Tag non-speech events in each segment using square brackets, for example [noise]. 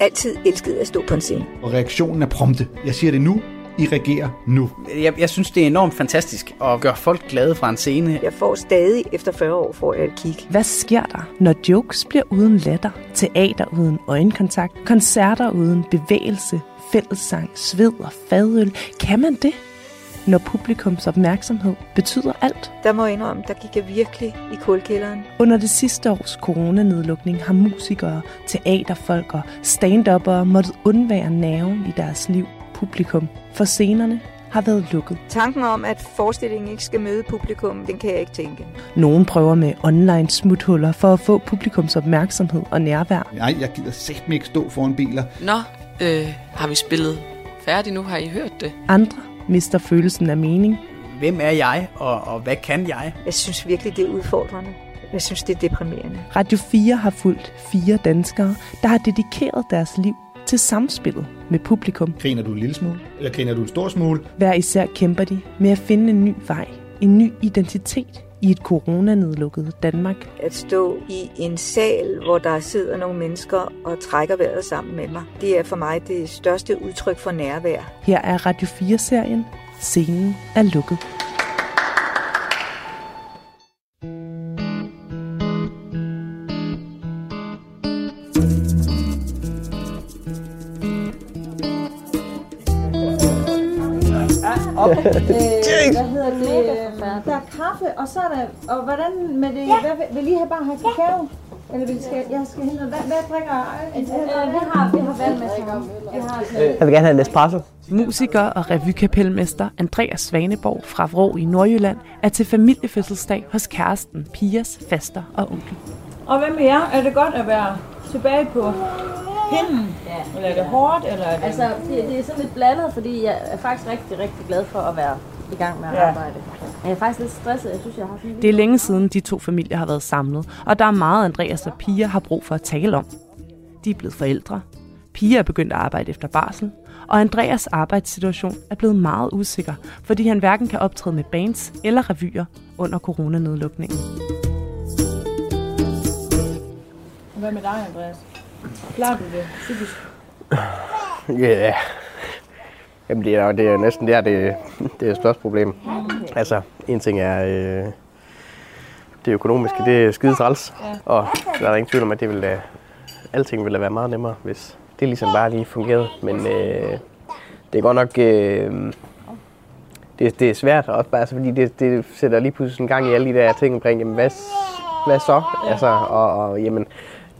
altid elsket at stå på en scene. Og reaktionen er prompte. Jeg siger det nu, I regerer nu. Jeg, jeg synes, det er enormt fantastisk at gøre folk glade fra en scene. Jeg får stadig, efter 40 år, får jeg et kig. Hvad sker der, når jokes bliver uden latter, teater uden øjenkontakt, koncerter uden bevægelse, fællessang, sved og fadøl? Kan man det? Når publikums opmærksomhed betyder alt. Der må jeg indrømme, der gik jeg virkelig i kulkælderen. Under det sidste års coronanedlukning har musikere, teaterfolk og stand-uppere måttet undvære nerven i deres liv. Publikum for scenerne har været lukket. Tanken om, at forestillingen ikke skal møde publikum, den kan jeg ikke tænke. Nogen prøver med online smuthuller for at få publikums opmærksomhed og nærvær. Nej, jeg gider sæt mig ikke stå foran biler. Nå, øh, har vi spillet færdigt nu? Har I hørt det? Andre mister følelsen af mening. Hvem er jeg, og, og hvad kan jeg? Jeg synes virkelig, det er udfordrende. Jeg synes, det er deprimerende. Radio 4 har fulgt fire danskere, der har dedikeret deres liv til samspillet med publikum. Griner du en lille smule, eller griner du en stor smule? Hver især kæmper de med at finde en ny vej, en ny identitet i et coronanedlukket Danmark. At stå i en sal, hvor der sidder nogle mennesker og trækker vejret sammen med mig, det er for mig det største udtryk for nærvær. Her er Radio 4-serien Scenen er lukket. Op. [laughs] øh, hvad hedder det? Der er kaffe, og så er der... Og hvordan med det... Hvad, vil- vil I have bare have kakao? Eller vil I skal, jeg skal hente noget. Hvad, hvad drikker I? vi har, vi har. Vi har sådan Jeg vil gerne have en espresso. Musiker og revykapelmester Andreas Svaneborg fra Vrå i Nordjylland er til familiefødselsdag hos kæresten, Pias faster og onkel. Og hvad med jer? Er det godt at være tilbage på pinden? Ja. Eller er det hårdt? Eller er det... Altså, det, det er sådan lidt blandet, fordi jeg er faktisk rigtig, rigtig glad for at være i gang med at Ja. arbejde. Men jeg er faktisk lidt stresset. Jeg synes, jeg har haft Det er længe siden de to familier har været samlet, og der er meget Andreas og Pia har brug for at tale om. De er blevet forældre. Pia er begyndt at arbejde efter barsel, og Andreas arbejdssituation er blevet meget usikker, fordi han hverken kan optræde med bands eller revyer under coronanedlukningen. Hvad med dig, Andreas? Klarer du det psykisk? Ja. Jamen, det er, det er næsten der, det, det er største problem. Altså, en ting er øh, det økonomiske, det er skide træls. Og der er ingen tvivl om, at det vil, øh, alting ville være meget nemmere, hvis det ligesom bare lige fungerede. Men øh, det er godt nok... Øh, det, det er svært også bare, altså, fordi det, det sætter lige pludselig en gang i alle de der ting omkring, jamen, hvad, hvad så? Altså, og, og jamen,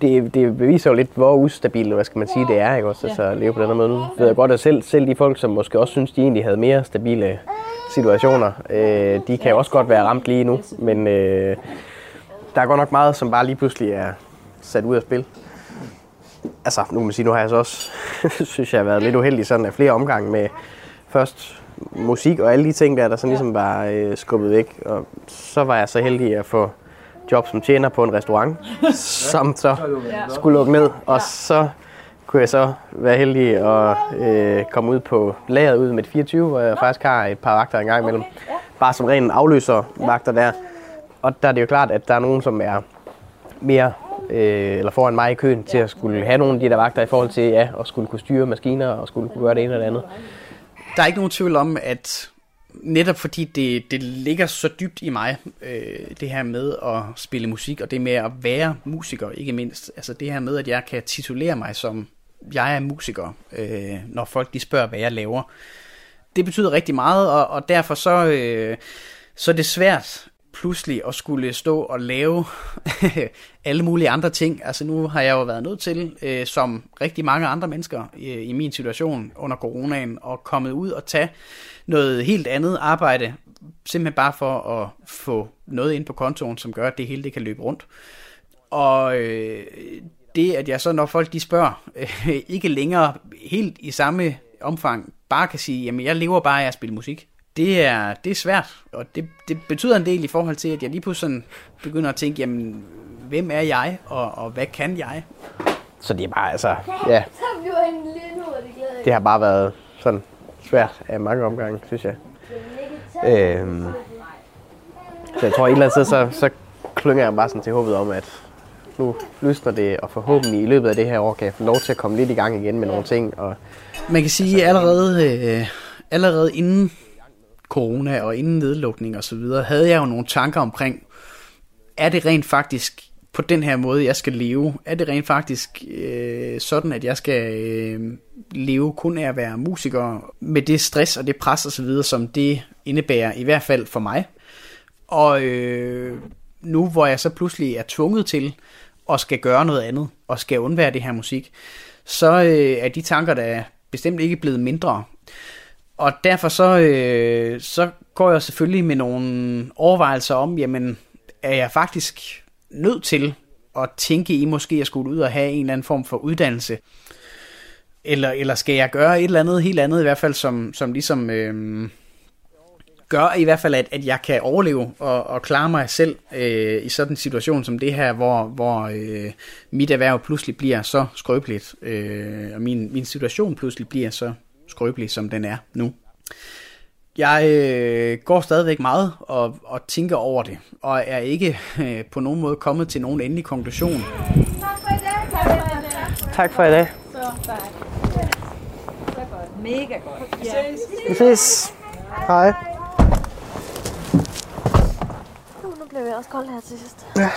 det, det beviser jo lidt, hvor ustabilt, hvad skal man sige, det er, ikke også? Altså, at leve på den her måde. Nu ved jeg godt, at selv, selv de folk, som måske også synes, de egentlig havde mere stabile situationer, øh, de kan jo også godt være ramt lige nu, men øh, der er godt nok meget, som bare lige pludselig er sat ud af spil. Altså, nu kan man sige, nu har jeg så også, [laughs] synes jeg, har været lidt uheldig sådan af flere omgange med først musik og alle de ting der, der sådan ligesom var øh, skubbet væk. Og så var jeg så heldig at få job som tjener på en restaurant, som så skulle lukke ned. Og så kunne jeg så være heldig at øh, komme ud på lageret ud med 24, hvor jeg faktisk har et par vagter engang imellem. Bare som ren afløser vagter der. Og der er det jo klart, at der er nogen, som er mere øh, eller foran mig i køen til at skulle have nogle af de der vagter i forhold til ja, at skulle kunne styre maskiner og skulle kunne gøre det ene eller det andet. Der er ikke nogen tvivl om, at netop fordi det, det ligger så dybt i mig, øh, det her med at spille musik, og det med at være musiker, ikke mindst. Altså det her med, at jeg kan titulere mig som, jeg er musiker, øh, når folk de spørger, hvad jeg laver. Det betyder rigtig meget, og, og derfor så, øh, så er det svært pludselig at skulle stå og lave [laughs] alle mulige andre ting. Altså nu har jeg jo været nødt til, øh, som rigtig mange andre mennesker øh, i min situation under coronaen, at komme ud og tage noget helt andet arbejde, simpelthen bare for at få noget ind på kontoen, som gør, at det hele det kan løbe rundt. Og øh, det, at jeg så, når folk de spørger, øh, [laughs] ikke længere helt i samme omfang, bare kan sige, jamen jeg lever bare af at spille musik. Det er, det er svært, og det, det betyder en del i forhold til, at jeg lige pludselig sådan begynder at tænke, jamen hvem er jeg, og, og hvad kan jeg? Så det er bare, altså, ja, Så bliver en lille ud, det glæder det har bare været sådan svært af mange omgange, synes jeg. Øhm, så jeg tror et eller andet sted, så, så klynger jeg bare sådan til håbet om, at nu lysner det, og forhåbentlig i løbet af det her år kan jeg få lov til at komme lidt i gang igen med nogle ting. Og, Man kan sige, at allerede, øh, allerede inden corona og inden nedlukning og så videre, havde jeg jo nogle tanker omkring, er det rent faktisk på den her måde, jeg skal leve? Er det rent faktisk øh, sådan, at jeg skal øh, leve kun af at være musiker med det stress og det pres og så videre, som det indebærer, i hvert fald for mig? Og øh, nu hvor jeg så pludselig er tvunget til at skal gøre noget andet, og skal undvære det her musik, så øh, er de tanker, der bestemt ikke blevet mindre. Og derfor så, øh, så går jeg selvfølgelig med nogle overvejelser om, jamen, er jeg faktisk nødt til at tænke i måske at skulle ud og have en eller anden form for uddannelse? Eller, eller skal jeg gøre et eller andet helt andet, i hvert fald som, som ligesom øh, gør i hvert fald, at, at jeg kan overleve og, og klare mig selv øh, i sådan en situation som det her, hvor, hvor øh, mit erhverv pludselig bliver så skrøbeligt, øh, og min, min situation pludselig bliver så skrøbelig, som den er nu. Jeg øh, går stadigvæk meget og, og tænker over det, og er ikke øh, på nogen måde kommet til nogen endelig konklusion. tak for i dag. Så tak. Så godt. Mega godt. Ja. Vi ses. Hej. Uh, nu bliver vi også koldt her til sidst. Ja.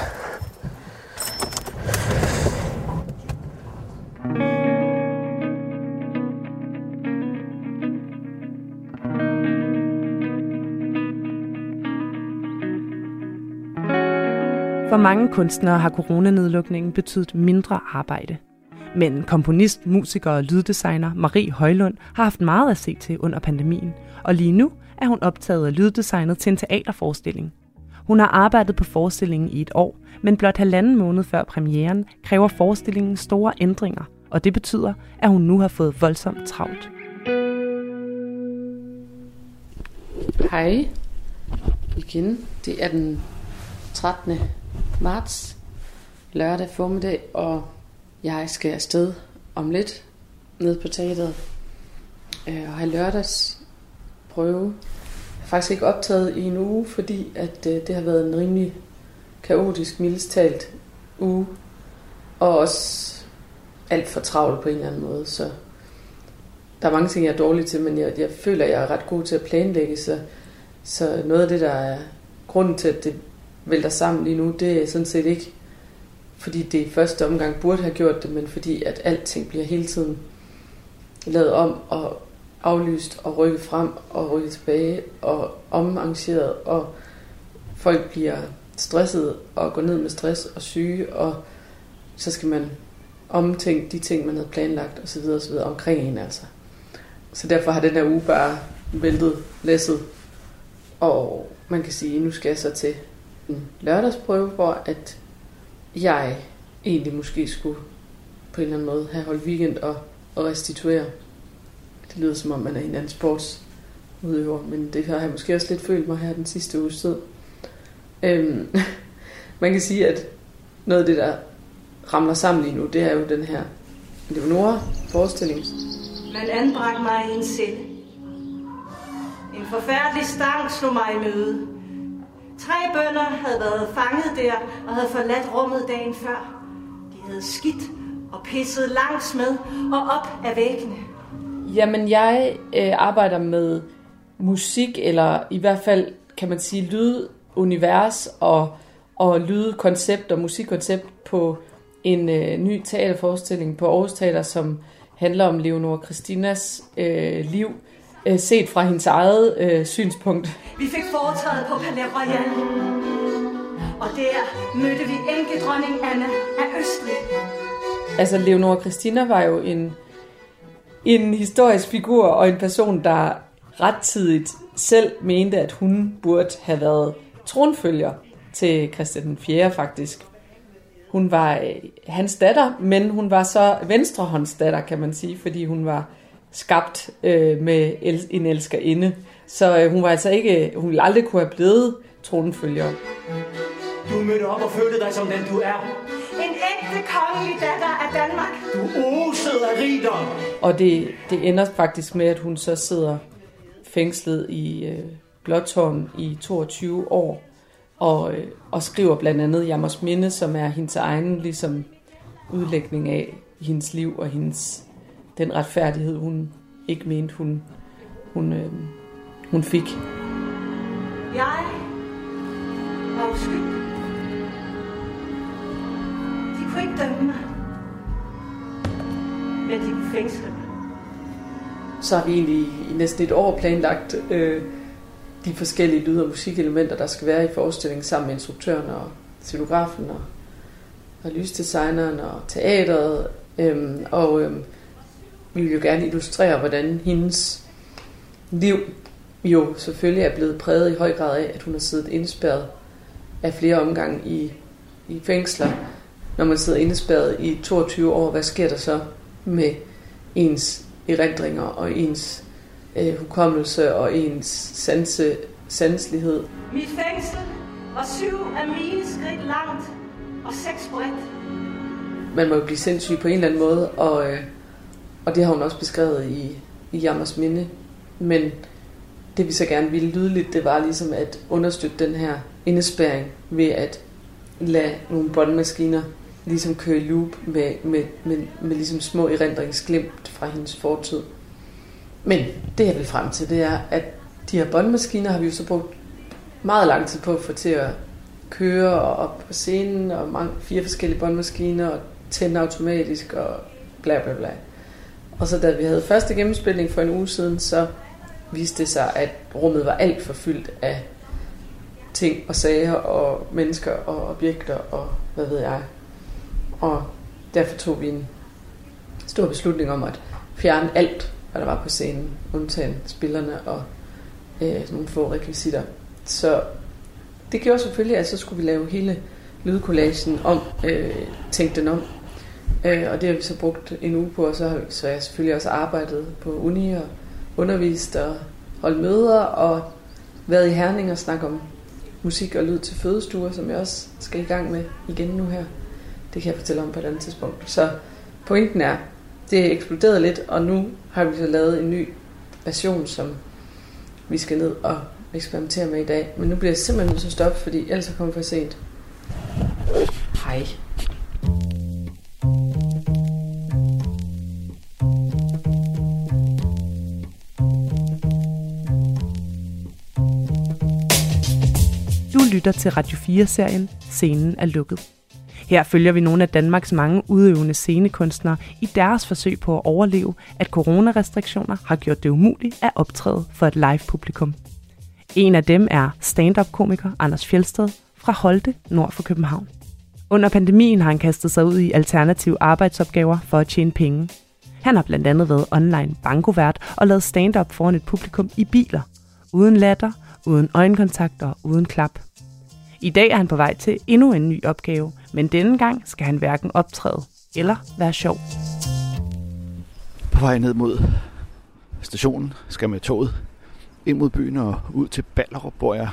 For mange kunstnere har coronanedlukningen betydet mindre arbejde. Men komponist, musiker og lyddesigner Marie Højlund har haft meget at se til under pandemien, og lige nu er hun optaget af lyddesignet til en teaterforestilling. Hun har arbejdet på forestillingen i et år, men blot halvanden måned før premieren kræver forestillingen store ændringer, og det betyder, at hun nu har fået voldsomt travlt. Hej. Igen. Det er den 13 marts, lørdag formiddag, og jeg skal afsted om lidt ned på teateret øh, og have lørdags prøve. Jeg har faktisk ikke optaget i en uge, fordi at øh, det har været en rimelig kaotisk, mildestalt uge, og også alt for travlt på en eller anden måde, så der er mange ting, jeg er dårlig til, men jeg, jeg føler, at jeg er ret god til at planlægge, så, så noget af det, der er grunden til, at det vælter sammen lige nu, det er sådan set ikke, fordi det i første omgang burde have gjort det, men fordi at alting bliver hele tiden lavet om og aflyst og rykket frem og rykket tilbage og omarrangeret, og folk bliver stresset og går ned med stress og syge, og så skal man omtænke de ting, man havde planlagt osv. osv. omkring en altså. Så derfor har den her uge bare væltet læsset. Og man kan sige, nu skal jeg så til en lørdagsprøve, hvor at jeg egentlig måske skulle på en eller anden måde have holdt weekend og, og restituere. Det lyder som om, man er en anden sportsudøver, men det har jeg måske også lidt følt mig her den sidste uge tid. Øhm, [laughs] man kan sige, at noget af det, der ramler sammen lige nu, det er jo den her Leonora-forestilling. Man anbragte mig i en celle. En forfærdelig stang slog mig i møde. Tre bønder havde været fanget der og havde forladt rummet dagen før. De havde skidt og pisset langs med og op af væggene. Jamen, jeg øh, arbejder med musik, eller i hvert fald, kan man sige, lydunivers og, og lydkoncept og musikkoncept på en øh, ny teaterforestilling på Aarhus Teater, som handler om Leonora Christinas øh, liv, øh, set fra hendes eget øh, synspunkt. Vi fik foretaget på Palais Royal. Og der mødte vi enkedronning Anna af Østrig. Altså, Leonora Christina var jo en, en historisk figur og en person, der rettidigt selv mente, at hun burde have været tronfølger til Christian den 4. faktisk. Hun var øh, hans datter, men hun var så venstrehåndsdatter, kan man sige, fordi hun var skabt øh, med el- en elskerinde. Så øh, hun var altså ikke, hun ville aldrig kunne have blevet tronfølger. Du mødte op og følte dig som den du er. En ægte kongelig datter af Danmark. Du osede af rigdom. Og det, det ender faktisk med, at hun så sidder fængslet i øh, Blåtårn i 22 år, og, øh, og skriver blandt andet Jammers Minde, som er hendes egen ligesom, udlægning af hendes liv og hendes, den retfærdighed, hun ikke mente, hun, hun, øh, hun fik. Jeg var uskyldig. De kunne ikke dømme mig. Men de kunne fængsle mig. Så har vi egentlig i næsten et år planlagt øh, de forskellige lyd- og musikelementer, der skal være i forestillingen sammen med instruktøren og scenografen og, og lysdesigneren og teateret. Øhm, og øhm, vi vil jo gerne illustrere, hvordan hendes liv jo selvfølgelig er blevet præget i høj grad af, at hun har siddet indspærret af flere omgange i, i fængsler. Når man sidder indespærret i 22 år, hvad sker der så med ens erindringer og ens øh, hukommelse og ens sanse, sanslighed? Mit fængsel var syv af mine skridt langt og seks bredt. Man må jo blive sindssyg på en eller anden måde, og, øh, og det har hun også beskrevet i, i Jammers Minde. Men det vi så gerne ville lydeligt, det var ligesom at understøtte den her indespæring ved at lade nogle båndmaskiner ligesom køre i loop med, med, med, med ligesom små erindringsglimt fra hendes fortid. Men det jeg vil frem til, det er, at de her båndmaskiner har vi jo så brugt meget lang tid på at få til at køre og op på scenen, og mange, fire forskellige båndmaskiner, og tænde automatisk, og bla bla bla. Og så da vi havde første gennemspilning for en uge siden, så viste det sig, at rummet var alt for fyldt af ting og sager og mennesker og objekter og hvad ved jeg. Og derfor tog vi en stor beslutning om at fjerne alt, hvad der var på scenen, undtagen spillerne og øh, nogle få rekvisitter. Så det gjorde selvfølgelig, at så skulle vi lave hele lydkollagen om, øh, tænke den om. Øh, og det har vi så brugt en uge på, og så har, vi, så jeg selvfølgelig også arbejdet på uni og undervist og holdt møder og været i Herning og snakket om musik og lyd til fødestuer, som jeg også skal i gang med igen nu her. Det kan jeg fortælle om på et andet tidspunkt. Så pointen er, det er eksploderet lidt, og nu har vi så lavet en ny version, som vi skal ned og eksperimentere med i dag. Men nu bliver jeg simpelthen nødt til at stoppe, fordi ellers er kommet for sent. Hej. Lytter til Radio 4-serien Scenen er lukket. Her følger vi nogle af Danmarks mange udøvende scenekunstnere i deres forsøg på at overleve, at coronarestriktioner har gjort det umuligt at optræde for et live-publikum. En af dem er stand-up-komiker Anders Fjelsted fra Holte, nord for København. Under pandemien har han kastet sig ud i alternative arbejdsopgaver for at tjene penge. Han har blandt andet været online bankovært og lavet stand-up foran et publikum i biler. Uden latter, uden øjenkontakt og uden klap. I dag er han på vej til endnu en ny opgave, men denne gang skal han hverken optræde eller være sjov. På vej ned mod stationen skal med toget ind mod byen og ud til Ballerup, hvor jeg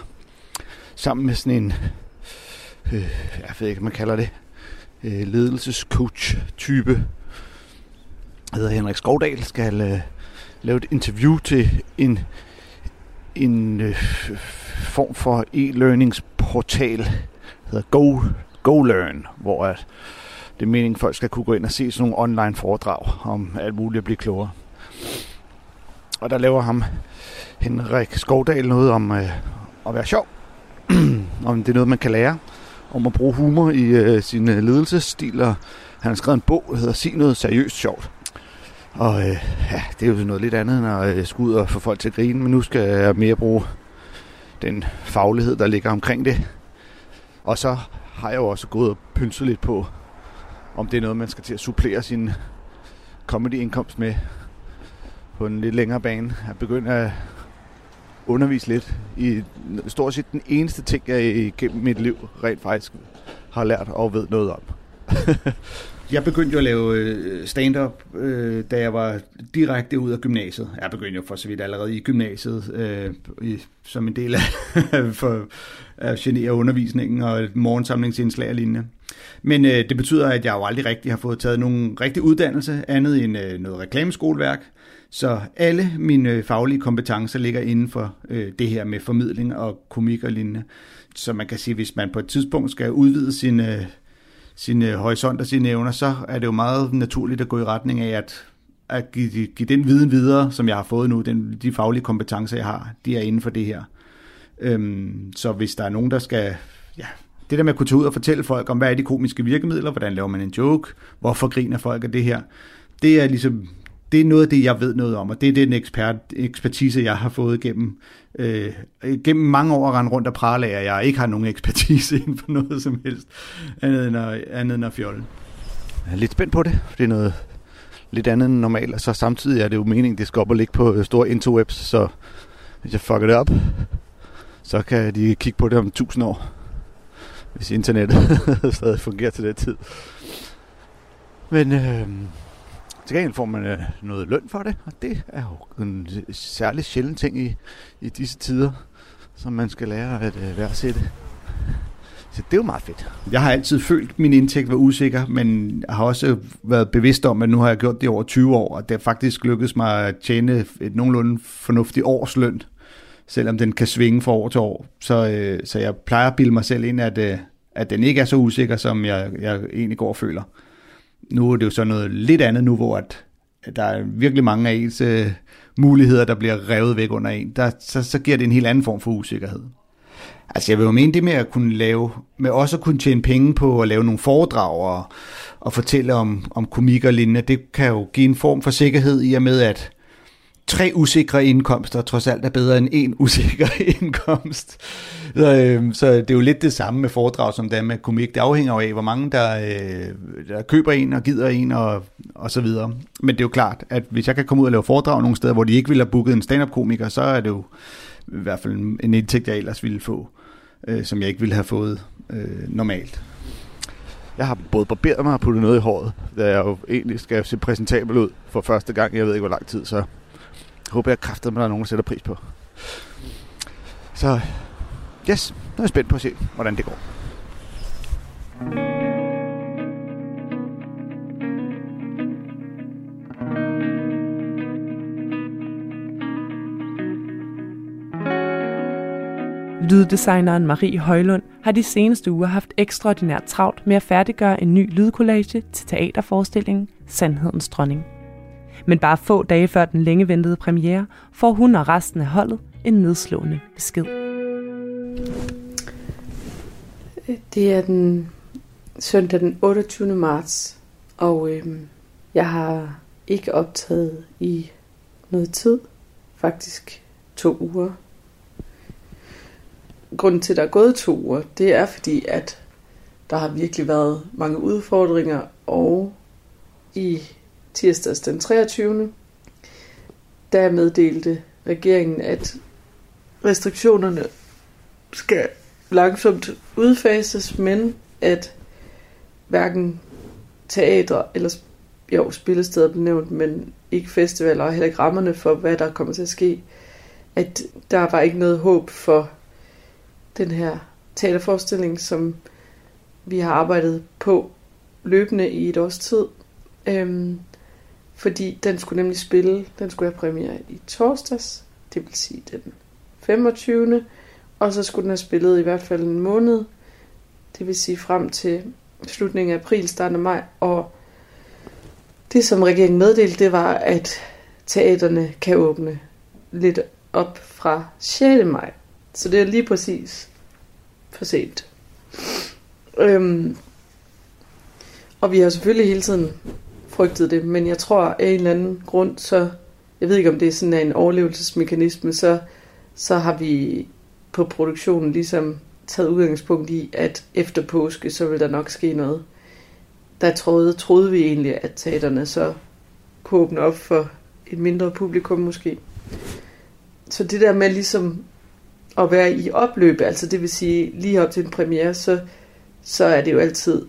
sammen med sådan en, øh, jeg ved ikke, hvad man kalder det, øh, ledelsescoach-type, hedder Henrik Skovdal, skal øh, lave et interview til en, en øh, form for e-learningsportal, hedder Go, GoLearn, hvor at det er meningen, at folk skal kunne gå ind og se sådan nogle online foredrag om alt muligt at blive klogere. Og der laver ham Henrik Skovdal noget om øh, at være sjov, [clears throat] om det er noget, man kan lære, om at bruge humor i øh, sin øh, ledelsesstil, og han har skrevet en bog, der hedder Sig noget seriøst sjovt. Og øh, ja, det er jo noget lidt andet, end at øh, skulle ud og få folk til at grine, men nu skal jeg mere bruge den faglighed, der ligger omkring det. Og så har jeg jo også gået og pynset lidt på, om det er noget, man skal til at supplere sin comedy-indkomst med på en lidt længere bane. Jeg begynder at undervise lidt i stort set den eneste ting, jeg igennem mit liv rent faktisk har lært og ved noget om. [laughs] Jeg begyndte jo at lave øh, stand-up, øh, da jeg var direkte ud af gymnasiet. Jeg begyndte jo for så vidt allerede i gymnasiet, øh, i, som en del af, [laughs] for at genere undervisningen og et morgensamlingsindslag og lignende. Men øh, det betyder, at jeg jo aldrig rigtig har fået taget nogen rigtig uddannelse, andet end øh, noget reklameskoleværk. Så alle mine øh, faglige kompetencer ligger inden for øh, det her med formidling og komik og lignende. Så man kan sige, hvis man på et tidspunkt skal udvide øh, sine, horisont og sine evner, så er det jo meget naturligt at gå i retning af at, at give, give den viden videre, som jeg har fået nu, den, de faglige kompetencer, jeg har, de er inden for det her. Øhm, så hvis der er nogen, der skal ja, det der med at kunne tage ud og fortælle folk om, hvad er de komiske virkemidler, hvordan laver man en joke, hvorfor griner folk af det her, det er ligesom det er noget af det, jeg ved noget om, og det er den ekspert, ekspertise, jeg har fået gennem, øh, gennem mange år rende rundt og prale af, at jeg ikke har nogen ekspertise [laughs] inden for noget som helst, andet end at, andet end at fjolle. Jeg er lidt spændt på det, for det er noget lidt andet end normalt, og så samtidig er det jo meningen, det skal op og ligge på øh, store interwebs, så hvis jeg fucker det op, så kan de kigge på det om tusind år hvis internettet [laughs] stadig fungerer til den tid. Men øh, til gengæld får man øh, noget løn for det, og det er jo en særlig sjælden ting i, i disse tider, som man skal lære at øh, værdsætte. Så det er jo meget fedt. Jeg har altid følt, at min indtægt var usikker, men jeg har også været bevidst om, at nu har jeg gjort det over 20 år, og det har faktisk lykkedes mig at tjene et nogenlunde fornuftigt årsløn selvom den kan svinge fra år til år. Så, øh, så jeg plejer at bilde mig selv ind, at, øh, at den ikke er så usikker, som jeg, jeg egentlig går og føler. Nu er det jo så noget lidt andet nu, hvor at, at der er virkelig mange af ens øh, muligheder, der bliver revet væk under en. Der, så, så giver det en helt anden form for usikkerhed. Altså jeg vil jo mene det med at kunne lave, med også at kunne tjene penge på at lave nogle foredrag og, og fortælle om, om komik og lignende, det kan jo give en form for sikkerhed i og med, at tre usikre indkomster trods alt er bedre end en usikker [laughs] indkomst. Så, øh, så det er jo lidt det samme med foredrag, som det er med komik. Det afhænger jo af, hvor mange der, øh, der køber en og gider en og, og så videre. Men det er jo klart, at hvis jeg kan komme ud og lave foredrag nogle steder, hvor de ikke ville have booket en stand-up-komiker, så er det jo i hvert fald en indtægt, jeg ellers ville få, øh, som jeg ikke ville have fået øh, normalt. Jeg har både barberet mig og puttet noget i håret, da jeg jo egentlig skal se præsentabel ud for første gang. Jeg ved ikke, hvor lang tid, så håber jeg kraftet, at der er nogen, der sætter pris på. Så yes, nu er jeg spændt på at se, hvordan det går. Lyddesigneren Marie Højlund har de seneste uger haft ekstraordinært travlt med at færdiggøre en ny lydkollage til teaterforestillingen Sandhedens Dronning. Men bare få dage før den længe ventede premiere, får hun og resten af holdet en nedslående besked. Det er den søndag den 28. marts, og øhm, jeg har ikke optaget i noget tid, faktisk to uger. Grunden til, at der er gået to uger, det er fordi, at der har virkelig været mange udfordringer, og i tirsdags den 23. Der meddelte regeringen, at restriktionerne skal langsomt udfases, men at hverken teatre eller jo, spillesteder blev nævnt, men ikke festivaler og heller ikke rammerne for, hvad der kommer til at ske, at der var ikke noget håb for den her teaterforestilling, som vi har arbejdet på løbende i et års tid. Øhm, fordi den skulle nemlig spille, den skulle have premiere i torsdags, det vil sige den 25. Og så skulle den have spillet i hvert fald en måned, det vil sige frem til slutningen af april, starten af maj. Og det som regeringen meddelte, det var, at teaterne kan åbne lidt op fra 6. maj. Så det er lige præcis for sent. Øhm, og vi har selvfølgelig hele tiden frygtede det, men jeg tror af en eller anden grund, så jeg ved ikke om det er sådan en overlevelsesmekanisme, så, så har vi på produktionen ligesom taget udgangspunkt i, at efter påske, så vil der nok ske noget. Der troede, troede vi egentlig, at teaterne så kunne åbne op for et mindre publikum måske. Så det der med ligesom at være i opløb, altså det vil sige lige op til en premiere, så, så er det jo altid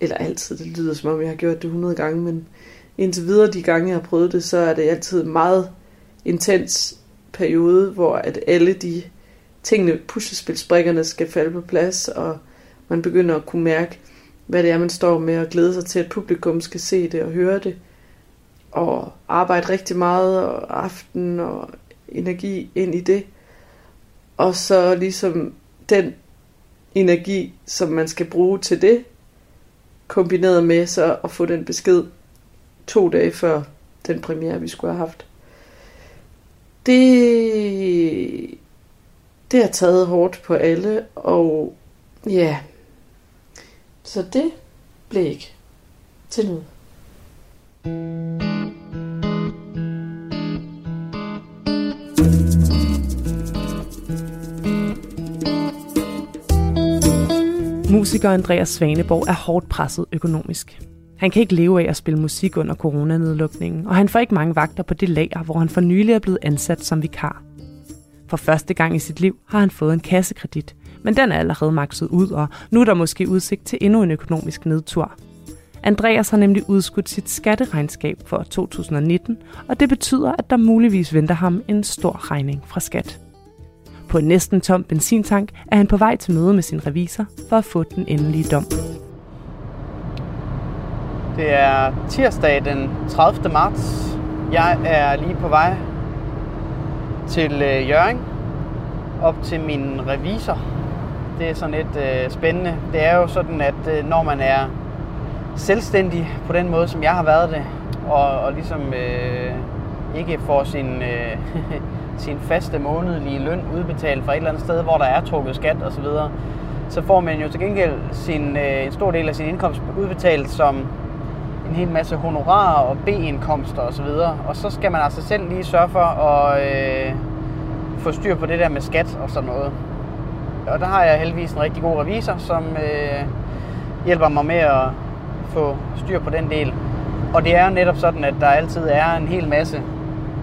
eller altid, det lyder som om jeg har gjort det 100 gange, men indtil videre de gange, jeg har prøvet det, så er det altid en meget intens periode, hvor at alle de tingene, puslespilsbrikkerne skal falde på plads, og man begynder at kunne mærke, hvad det er, man står med, og glæde sig til, at publikum skal se det og høre det. og arbejde rigtig meget og aften og energi ind i det. Og så ligesom den energi, som man skal bruge til det, kombineret med så at få den besked to dage før den premiere, vi skulle have haft. Det, det har taget hårdt på alle, og ja, så det blev ikke til noget. Musiker Andreas Svaneborg er hårdt presset økonomisk. Han kan ikke leve af at spille musik under coronanedlukningen, og han får ikke mange vagter på det lager, hvor han for nylig er blevet ansat som vikar. For første gang i sit liv har han fået en kassekredit, men den er allerede makset ud, og nu er der måske udsigt til endnu en økonomisk nedtur. Andreas har nemlig udskudt sit skatteregnskab for 2019, og det betyder, at der muligvis venter ham en stor regning fra skat. På en næsten tom benzintank er han på vej til møde med sin revisor for at få den endelige dom. Det er tirsdag den 30. marts. Jeg er lige på vej til øh, Jørgen op til min revisor. Det er sådan lidt øh, spændende. Det er jo sådan, at øh, når man er selvstændig på den måde, som jeg har været det, og, og ligesom øh, ikke får sin, øh, [laughs] sin faste månedlige løn udbetalt fra et eller andet sted, hvor der er trukket skat osv., så, så får man jo til gengæld sin, øh, en stor del af sin indkomst udbetalt som en hel masse honorarer og B-indkomster osv. Og, og så skal man altså selv lige sørge for at øh, få styr på det der med skat og sådan noget. Og der har jeg heldigvis en rigtig god revisor, som øh, hjælper mig med at få styr på den del. Og det er jo netop sådan, at der altid er en hel masse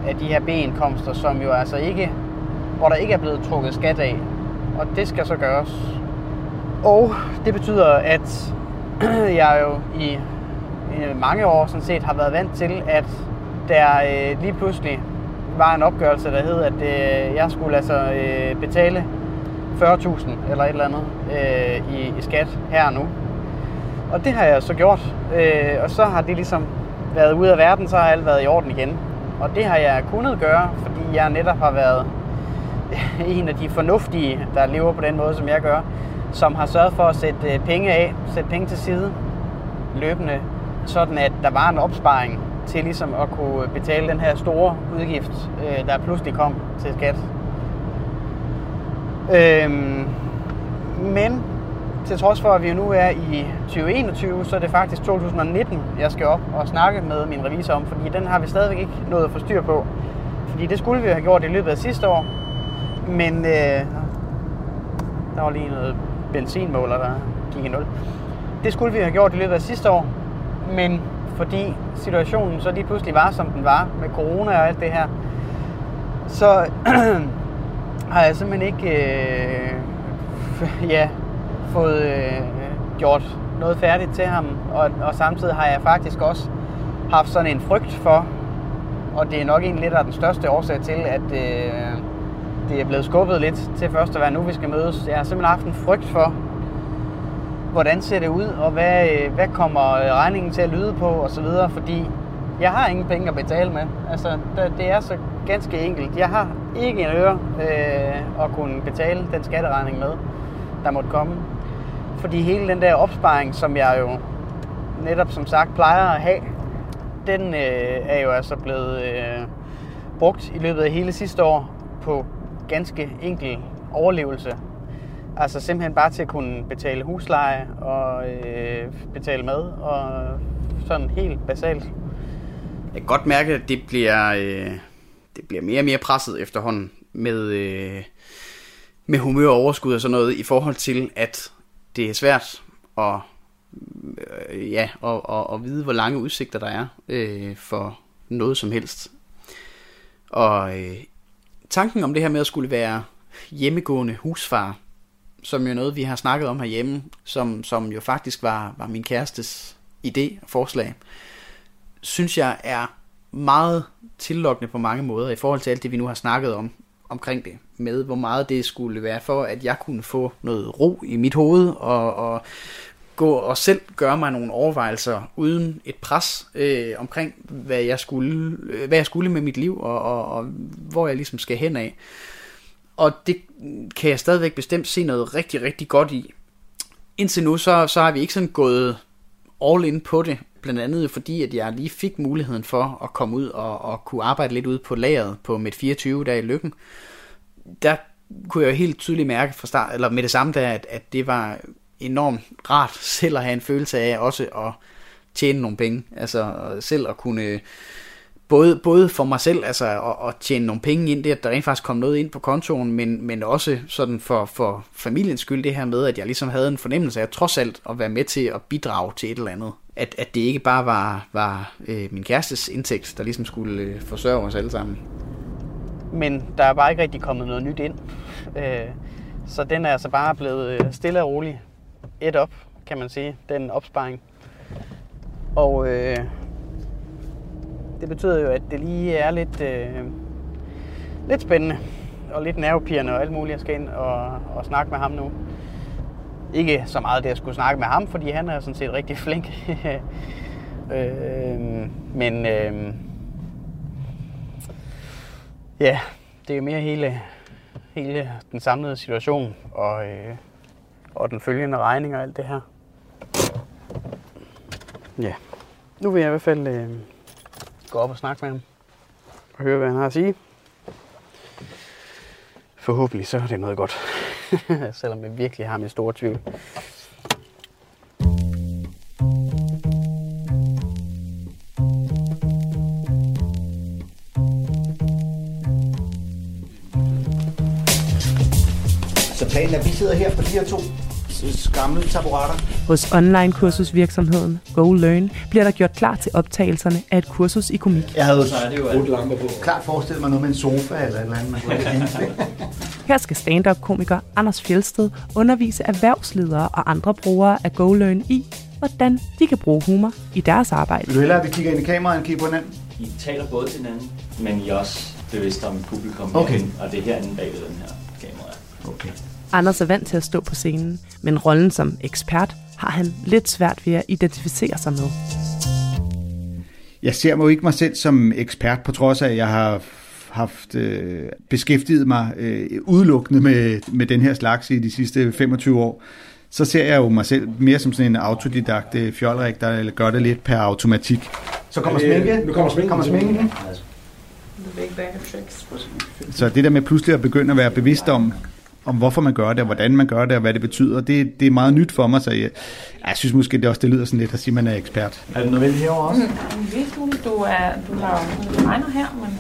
af de her B-indkomster, som jo altså ikke, hvor der ikke er blevet trukket skat af. Og det skal så gøres. Og det betyder, at [clears throat] jeg jo i mange år sådan set har været vant til, at der øh, lige pludselig var en opgørelse, der hed, at øh, jeg skulle altså øh, betale 40.000 eller et eller andet øh, i, i skat her og nu. Og det har jeg så gjort, øh, og så har det ligesom været ude af verden, så har alt været i orden igen. Og det har jeg kunnet gøre, fordi jeg netop har været [laughs] en af de fornuftige, der lever på den måde, som jeg gør, som har sørget for at sætte øh, penge af, sætte penge til side løbende, sådan at der var en opsparing til ligesom at kunne betale den her store udgift, øh, der pludselig kom til skat. Øhm, men til trods for, at vi nu er i 2021, så er det faktisk 2019, jeg skal op og snakke med min revisor om, fordi den har vi stadigvæk ikke nået at få styr på. Fordi det skulle vi have gjort i løbet af sidste år, men øh, der var lige noget benzinmåler, der gik i nul. Det skulle vi have gjort i løbet af sidste år, men fordi situationen så lige pludselig var, som den var, med corona og alt det her, så [clears throat] har jeg simpelthen ikke øh, ja, fået øh, gjort noget færdigt til ham. Og, og samtidig har jeg faktisk også haft sådan en frygt for, og det er nok en lidt af den største årsag til, at øh, det er blevet skubbet lidt til først at være nu, vi skal mødes. Jeg har simpelthen haft en frygt for, hvordan ser det ud, og hvad, øh, hvad kommer øh, regningen til at lyde på, og så videre, fordi jeg har ingen penge at betale med. Altså, det er så ganske enkelt. Jeg har ikke en øre øh, at kunne betale den skatteregning med, der måtte komme. Fordi hele den der opsparing, som jeg jo netop som sagt plejer at have, den øh, er jo altså blevet øh, brugt i løbet af hele sidste år på ganske enkel overlevelse. Altså simpelthen bare til at kunne betale husleje og øh, betale mad og sådan helt basalt. Jeg kan godt mærke, at det bliver, øh, det bliver mere og mere presset efterhånden med, øh, med humør og overskud og sådan noget i forhold til, at det er svært at, øh, ja, at, at, at vide, hvor lange udsigter der er øh, for noget som helst. Og øh, tanken om det her med at skulle være hjemmegående husfar, som jo er noget, vi har snakket om herhjemme, som, som jo faktisk var, var min kærestes idé og forslag, synes jeg er meget tillokkende på mange måder i forhold til alt det, vi nu har snakket om omkring det, med hvor meget det skulle være for, at jeg kunne få noget ro i mit hoved, og, og gå og selv gøre mig nogle overvejelser uden et pres øh, omkring, hvad jeg, skulle, øh, hvad jeg skulle med mit liv, og, og, og hvor jeg ligesom skal hen af. Og det kan jeg stadigvæk bestemt se noget rigtig, rigtig godt i. Indtil nu, så, så har vi ikke sådan gået all in på det, blandt andet fordi, at jeg lige fik muligheden for at komme ud og, og kunne arbejde lidt ud på lageret på mit 24 der i Lykken. Der kunne jeg jo helt tydeligt mærke fra start, eller med det samme der, at, at det var enormt rart [laughs] selv at have en følelse af også at tjene nogle penge. Altså selv at kunne både, både for mig selv, altså at, at tjene nogle penge ind, det at der rent faktisk kom noget ind på kontoen, men, men også sådan for, for familiens skyld det her med, at jeg ligesom havde en fornemmelse af trods alt at være med til at bidrage til et eller andet. At, at det ikke bare var, var øh, min kærestes indtægt, der ligesom skulle øh, forsørge os alle sammen. Men der er bare ikke rigtig kommet noget nyt ind. Øh, så den er altså bare blevet øh, stille og rolig et op, kan man sige, den opsparing. Og øh, det betyder jo, at det lige er lidt, øh, lidt spændende og lidt nervepirrende og alt muligt, jeg skal ind og, og snakke med ham nu. Ikke så meget det, at skulle snakke med ham, fordi han er sådan set rigtig [laughs] flink. øh, men øh, ja, det er jo mere hele, hele den samlede situation og, øh, og den følgende regning og alt det her. Ja, nu vil jeg i hvert fald øh, gå op og snakke med ham og høre, hvad han har at sige. Forhåbentlig så er det noget godt, [laughs] selvom jeg virkelig har min store tvivl. Så planen er, at vi sidder her på de her to gamle taburetter. Hos online-kursusvirksomheden GoLearn bliver der gjort klar til optagelserne af et kursus i komik. Jeg havde jo lamper på. klart forestillet mig noget med en sofa eller et eller andet, man kunne [laughs] Her skal stand-up-komiker Anders Fjeldsted undervise erhvervsledere og andre brugere af GoLearn i, hvordan de kan bruge humor i deres arbejde. Vil du hellere, at vi kigger ind i kameraet end kigger på hinanden? I taler både til hinanden, men I er også bevidste om publikum Okay. herinde, og det er herinde bag ved den her kamera. Okay. Anders er vant til at stå på scenen, men rollen som ekspert har han lidt svært ved at identificere sig med. Jeg ser mig jo ikke mig selv som ekspert, på trods af, at jeg har haft øh, beskæftiget mig øh, udelukkende med, med den her slags i de sidste 25 år. Så ser jeg jo mig selv mere som sådan en autodidakt øh, fjolrik, der gør det lidt per automatik. Så kommer sminke. Nu kommer sminken. Kommer sminken. The big bag of tricks. Så det der med pludselig at begynde at være bevidst om, om hvorfor man gør det, og hvordan man gør det, og hvad det betyder, det, det er meget nyt for mig, så jeg, jeg synes måske, det også det lyder sådan lidt at sige, at man er ekspert. Er det nødvendigt herovre også? Smule. Du, er, du har jo regner her, men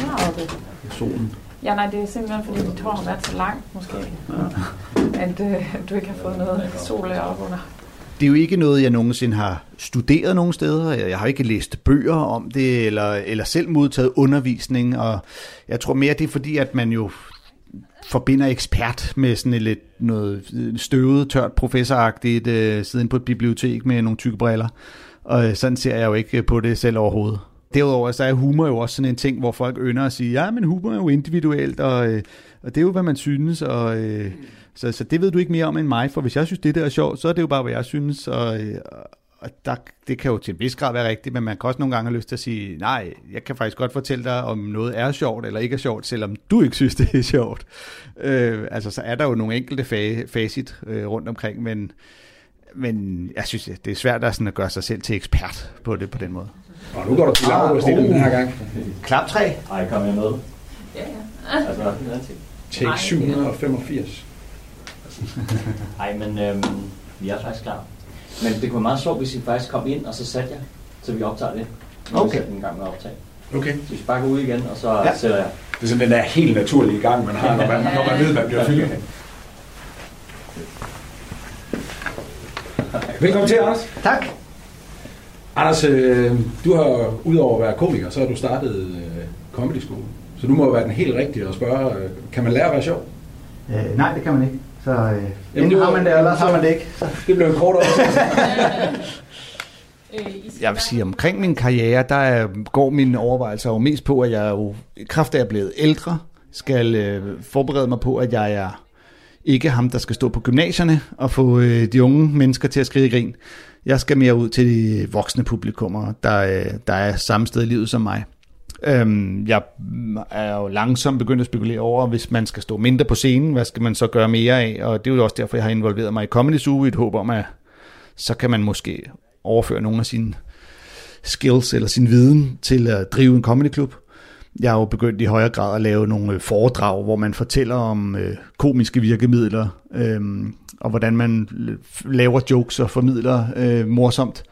nu har det. Solen. Ja, nej, det er simpelthen fordi dit hår har været så langt, måske, at øh, du ikke har fået noget sol op under. Det er jo ikke noget, jeg nogensinde har studeret nogen steder. Jeg har ikke læst bøger om det, eller, eller selv modtaget undervisning. Og jeg tror mere, det er fordi, at man jo forbinder ekspert med sådan et lidt noget øh, støvet, tørt, professoragtigt, øh, siden på et bibliotek med nogle tykke briller. Og øh, sådan ser jeg jo ikke øh, på det selv overhovedet. Derudover så er humor jo også sådan en ting, hvor folk ynder at sige, ja, men humor er jo individuelt, og, øh, og det er jo, hvad man synes, og, øh, så, så det ved du ikke mere om end mig, for hvis jeg synes, det der er sjovt, så er det jo bare, hvad jeg synes, og, øh, og der, det kan jo til en vis grad være rigtigt, men man kan også nogle gange have lyst til at sige, nej, jeg kan faktisk godt fortælle dig, om noget er sjovt eller ikke er sjovt, selvom du ikke synes, [laughs] det er sjovt. Øh, altså, så er der jo nogle enkelte fa- facit øh, rundt omkring, men, men jeg synes, det er svært at, sådan at gøre sig selv til ekspert på det på den måde. Og nu går du til Laura stille den her gang. Klaptræ. Ej, kom jeg med? Ja, ja. [laughs] Altså, er? Take 785. Ej, men øhm, vi er faktisk klar. Men det kunne være meget sjovt, hvis I faktisk kom ind, og så satte jeg, så vi optager det. Nu Okay. okay. en gang med at optage. Okay. Så vi bare går ud igen, og så Ja. sætter jeg. Det er sådan den der helt naturlige gang, man har, når man, når man ved, man bliver filmet. Velkommen til, Anders. Tak. Anders, øh, du har udover at være komiker, så har du startet øh, comedy school. Så du må jo være den helt rigtige at spørge, øh, kan man lære at være sjov? Øh, nej, det kan man ikke. Så øh, Jamen, enten det var- har man det, eller så har man det ikke. Så. [laughs] Det blev en kort [laughs] Jeg vil sige, omkring min karriere, der er, går mine overvejelser jo mest på, at jeg jo i kraft af at jeg er blevet ældre, skal øh, forberede mig på, at jeg er ikke ham, der skal stå på gymnasierne og få øh, de unge mennesker til at skrive grin. Jeg skal mere ud til de voksne publikummer, der, øh, der er samme sted i livet som mig. Øhm, jeg er jo langsomt begyndt at spekulere over, hvis man skal stå mindre på scenen, hvad skal man så gøre mere af? Og det er jo også derfor, jeg har involveret mig i Comedy Zoo i et håb om, at så kan man måske overføre nogle af sine skills eller sin viden til at drive en comedyklub. Jeg har jo begyndt i højere grad at lave nogle øh, foredrag, hvor man fortæller om øh, komiske virkemidler, øh, og hvordan man øh, laver jokes og formidler øh, morsomt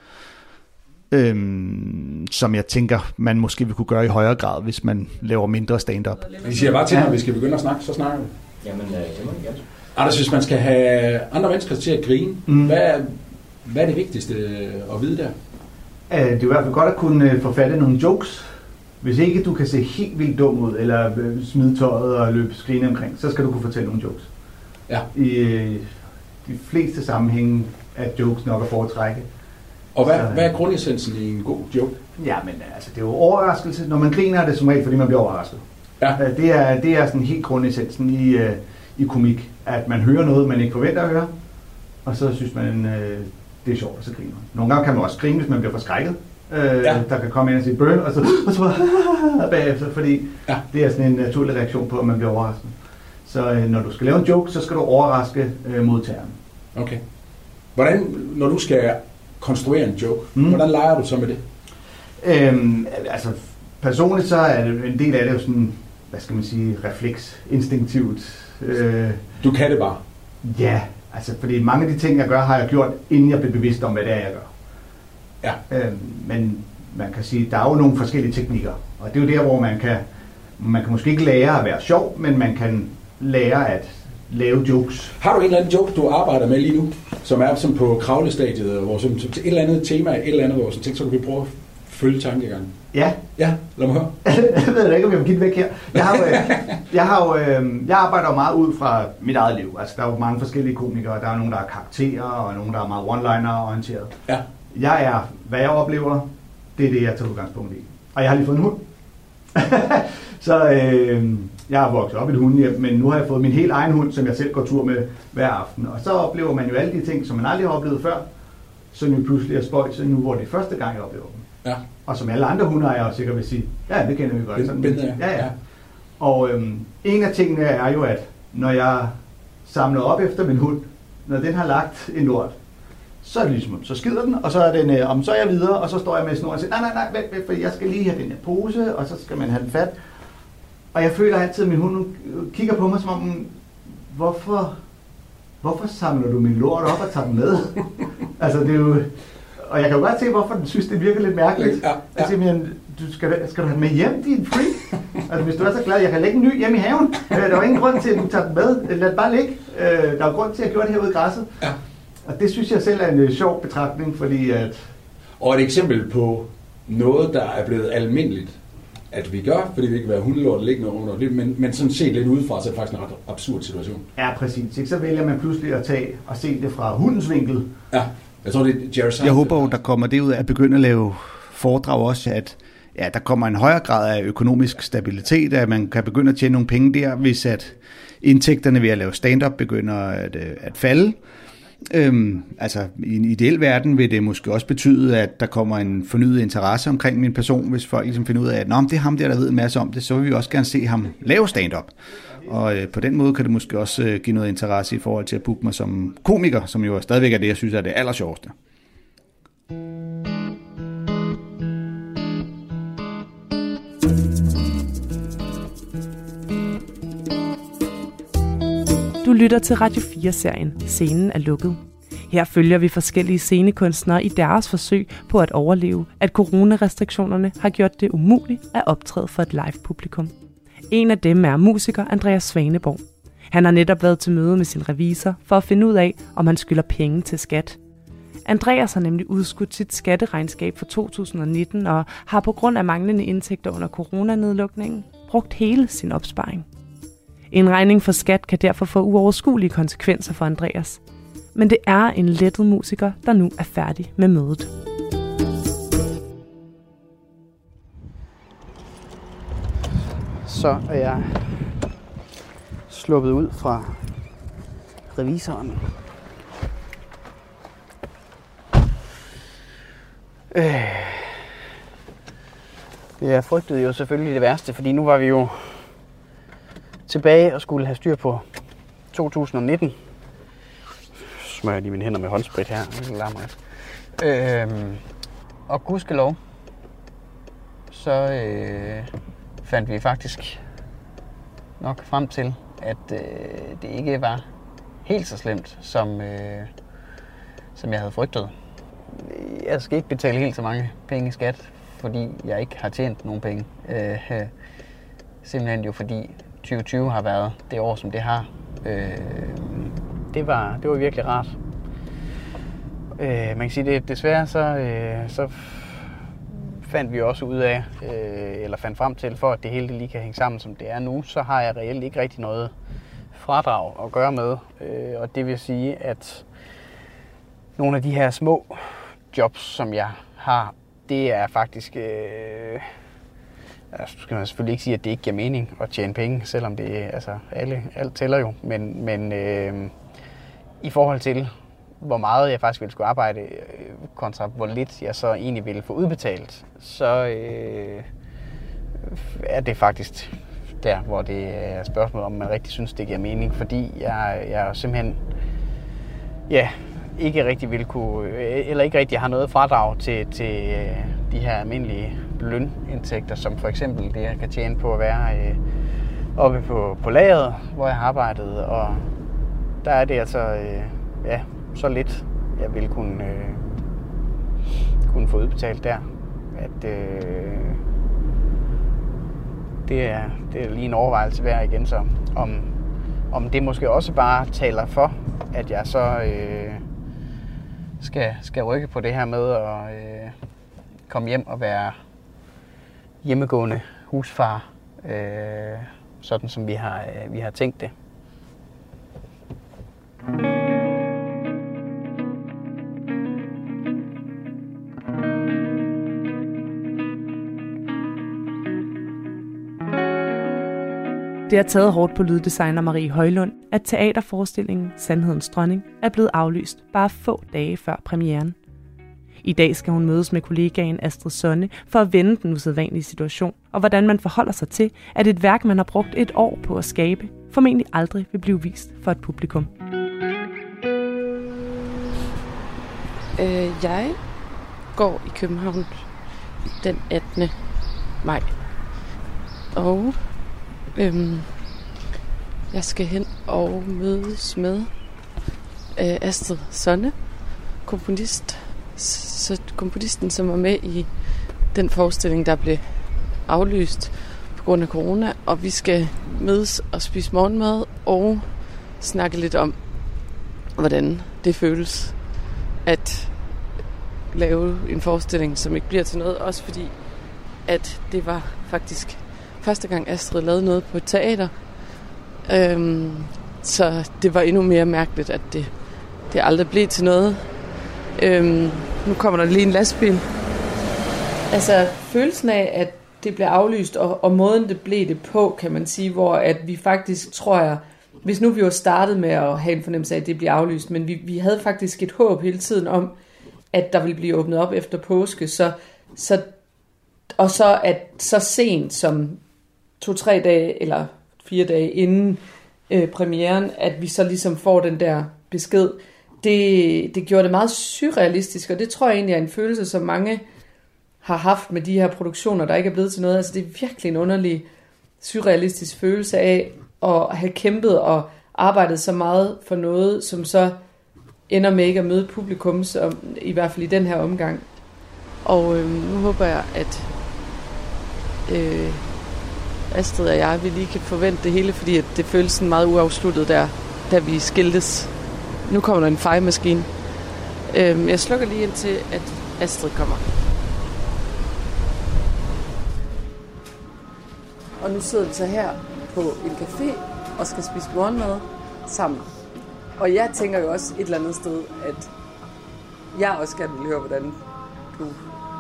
øhm, som jeg tænker, man måske vil kunne gøre i højere grad, hvis man laver mindre stand-up. Vi siger bare til, når vi skal begynde at snakke, så snakker vi. Jamen, øh, det må vi gerne. Anders, hvis man skal have andre mennesker til at grine, mm. hvad, hvad er det vigtigste at vide der? Uh, det er i hvert fald godt at kunne øh, forfatte nogle jokes. Hvis ikke du kan se helt vildt dum ud, eller øh, smide tøjet og løbe skrine omkring, så skal du kunne fortælle nogle jokes. Ja. I de fleste sammenhænge er jokes nok at foretrække. Og hvad, hvad er grundessensen i en god joke? Ja, men altså, det er jo overraskelse. Når man griner, er det som regel, fordi man bliver overrasket. Ja. Det er, det er sådan helt grundessensen i, uh, i komik, at man hører noget, man ikke forventer at høre, og så synes man, det er sjovt, og så griner man. Nogle gange kan man også grine, hvis man bliver forskrækket. Uh, ja. Der kan komme ind og sige bøl, og så, [laughs] og så [laughs] bagefter, fordi ja. det er sådan en naturlig reaktion på, at man bliver overrasket. Så når du skal lave en joke, så skal du overraske modtageren. Okay. Hvordan, når du skal konstruere en joke. Mm. Hvordan leger du så med det? Øhm, altså, personligt så er en del af det jo sådan, hvad skal man sige, refleks, instinktivt. Øh, du kan det bare? Ja, altså fordi mange af de ting, jeg gør, har jeg gjort, inden jeg blev bevidst om, hvad det er, jeg gør. Ja. Øhm, men man kan sige, der er jo nogle forskellige teknikker, og det er jo der, hvor man kan, man kan måske ikke lære at være sjov, men man kan lære at lave jokes. Har du en eller anden joke, du arbejder med lige nu, som er som på kravlestadiet, hvor som, som et eller andet tema, et eller andet, hvor så tænker, så kan vi prøve at følge tankegangen? Ja. Ja, lad mig høre. [laughs] jeg ved ikke, om jeg vil give det væk her. Jeg, har jo, [laughs] jeg, har jo, øh, jeg arbejder jo meget ud fra mit eget liv. Altså, der er jo mange forskellige komikere. Der er nogen, der er karakterer, og nogen, der er meget one-liner orienteret. Ja. Jeg er, hvad jeg oplever, det er det, jeg tager udgangspunkt i. Og jeg har lige fået en hund. [laughs] så øh, jeg har vokset op i et hundehjem, men nu har jeg fået min helt egen hund, som jeg selv går tur med hver aften. Og så oplever man jo alle de ting, som man aldrig har oplevet før, som jo pludselig er spøjt, nu hvor det er første gang, jeg oplever dem. Ja. Og som alle andre hunde er jeg sikkert vil sige, ja, det kender vi godt. Sådan, Binde, ja. ja, ja. Og øhm, en af tingene er jo, at når jeg samler op efter min hund, når den har lagt en lort, så er det ligesom, så skider den, og så er, den, øh, om, så er jeg videre, og så står jeg med snoren og siger, nej, nej, nej, vent, vent, for jeg skal lige have den her pose, og så skal man have den fat. Og jeg føler altid, at min hund kigger på mig, som om, hvorfor, hvorfor samler du min lort op og tager den med? [laughs] altså, det er jo... Og jeg kan jo godt se, hvorfor den synes, det virker lidt mærkeligt. Ja, ja. Altså, men, du skal, skal du have den med hjem, din freak? altså, hvis du er så glad, jeg kan lægge en ny hjem i haven. Øh, der er ingen grund til, at du tager den med. Lad den bare ligge. Øh, der er grund til, at jeg gjorde det herude i græsset. Ja. Og det synes jeg selv er en øh, sjov betragtning, fordi at... Og et eksempel på noget, der er blevet almindeligt, at vi gør, fordi vi ikke vil have hundelort liggende under det, men, men sådan set lidt udefra, så er det faktisk en ret absurd situation. Ja, præcis. Ikke? Så vælger man pludselig at tage og se det fra hundens vinkel. Ja, jeg tror, det er Jerry. Jeg håber jo, der kommer det ud af at begynde at lave foredrag også, at ja, der kommer en højere grad af økonomisk stabilitet, at man kan begynde at tjene nogle penge der, hvis at indtægterne ved at lave stand-up begynder at, øh, at falde. Øhm, altså i en ideel verden vil det måske også betyde, at der kommer en fornyet interesse omkring min person, hvis folk ligesom finder ud af, at Nå, det er ham der, der ved en masse om det, så vil vi også gerne se ham lave stand-up. Og øh, på den måde kan det måske også øh, give noget interesse i forhold til at booke mig som komiker, som jo stadigvæk er det, jeg synes er det allersjoveste. Du lytter til Radio 4-serien Scenen er lukket. Her følger vi forskellige scenekunstnere i deres forsøg på at overleve, at coronarestriktionerne har gjort det umuligt at optræde for et live-publikum. En af dem er musiker Andreas Svaneborg. Han har netop været til møde med sin revisor for at finde ud af, om han skylder penge til skat. Andreas har nemlig udskudt sit skatteregnskab for 2019 og har på grund af manglende indtægter under coronanedlukningen brugt hele sin opsparing. En regning for skat kan derfor få uoverskuelige konsekvenser for Andreas. Men det er en lettet musiker, der nu er færdig med mødet. Så er jeg sluppet ud fra revisoren. Øh. Jeg frygtede jo selvfølgelig det værste, fordi nu var vi jo tilbage og skulle have styr på 2019. Smører jeg lige mine hænder med håndsprit her. Det larmer lidt. Øhm, og gudskelov, så øh, fandt vi faktisk nok frem til, at øh, det ikke var helt så slemt, som, øh, som jeg havde frygtet. Jeg skal ikke betale helt så mange penge i skat, fordi jeg ikke har tjent nogen penge. Øh, øh simpelthen jo fordi 2020 har været det år, som det har. Øh, det, var, det var virkelig rart. Øh, man kan sige, det desværre så, øh, så fandt vi også ud af, øh, eller fandt frem til, for at det hele lige kan hænge sammen, som det er nu, så har jeg reelt ikke rigtig noget fradrag at gøre med. Øh, og det vil sige, at nogle af de her små jobs, som jeg har, det er faktisk... Øh, altså, skal man selvfølgelig ikke sige, at det ikke giver mening at tjene penge, selvom det altså alle, alt tæller jo. Men, men øh, i forhold til, hvor meget jeg faktisk ville skulle arbejde, øh, kontra hvor lidt jeg så egentlig ville få udbetalt, så øh, er det faktisk der, hvor det er spørgsmål om, man rigtig synes, det giver mening. Fordi jeg, jeg simpelthen ja, ikke rigtig vil kunne, øh, eller ikke rigtig har noget fradrag til, til øh, de her almindelige lønindtægter, som for eksempel det, jeg kan tjene på at være øh, oppe på, på lageret, hvor jeg har arbejdet, og der er det altså øh, ja, så lidt, jeg vil kunne, øh, kunne få udbetalt der, at øh, det, er, det er lige en overvejelse værd igen så, om, om det måske også bare taler for, at jeg så øh, skal, skal rykke på det her med at øh, komme hjem og være hjemmegående husfar, øh, sådan som vi har, øh, vi har tænkt det. Det har taget hårdt på lyddesigner Marie Højlund, at teaterforestillingen Sandhedens Dronning er blevet aflyst bare få dage før premieren. I dag skal hun mødes med kollegaen Astrid Sonne for at vende den usædvanlige situation, og hvordan man forholder sig til, at et værk, man har brugt et år på at skabe, formentlig aldrig vil blive vist for et publikum. Øh, jeg går i København den 18. maj. Og øhm, jeg skal hen og mødes med øh, Astrid Sonne, komponist, så komponisten, som var med i den forestilling, der blev aflyst på grund af corona. Og vi skal mødes og spise morgenmad og snakke lidt om, hvordan det føles at lave en forestilling, som ikke bliver til noget. Også fordi, at det var faktisk første gang Astrid lavede noget på et teater. Øhm, så det var endnu mere mærkeligt, at det, det aldrig blev til noget. Øhm, nu kommer der lige en lastbil. Altså følelsen af, at det blev aflyst, og, og måden det blev det på, kan man sige, hvor at vi faktisk, tror jeg, hvis nu vi var startet med at have en fornemmelse af, at det bliver aflyst, men vi, vi havde faktisk et håb hele tiden om, at der ville blive åbnet op efter påske, så, så og så at så sent som to-tre dage eller fire dage inden øh, premieren, at vi så ligesom får den der besked, det, det gjorde det meget surrealistisk, og det tror jeg egentlig er en følelse, som mange har haft med de her produktioner, der ikke er blevet til noget. Altså det er virkelig en underlig surrealistisk følelse af at have kæmpet og arbejdet så meget for noget, som så ender med ikke at møde publikum, som, i hvert fald i den her omgang. Og øh, nu håber jeg, at øh, Astrid og jeg, vi lige kan forvente det hele, fordi at det føles sådan meget uafsluttet der, da vi skiltes. Nu kommer der en fejemaskine. Øh, jeg slukker lige ind til, at Astrid kommer. Og nu sidder vi så her på en café og skal spise morgenmad sammen. Og jeg tænker jo også et eller andet sted, at jeg også gerne vil høre, hvordan du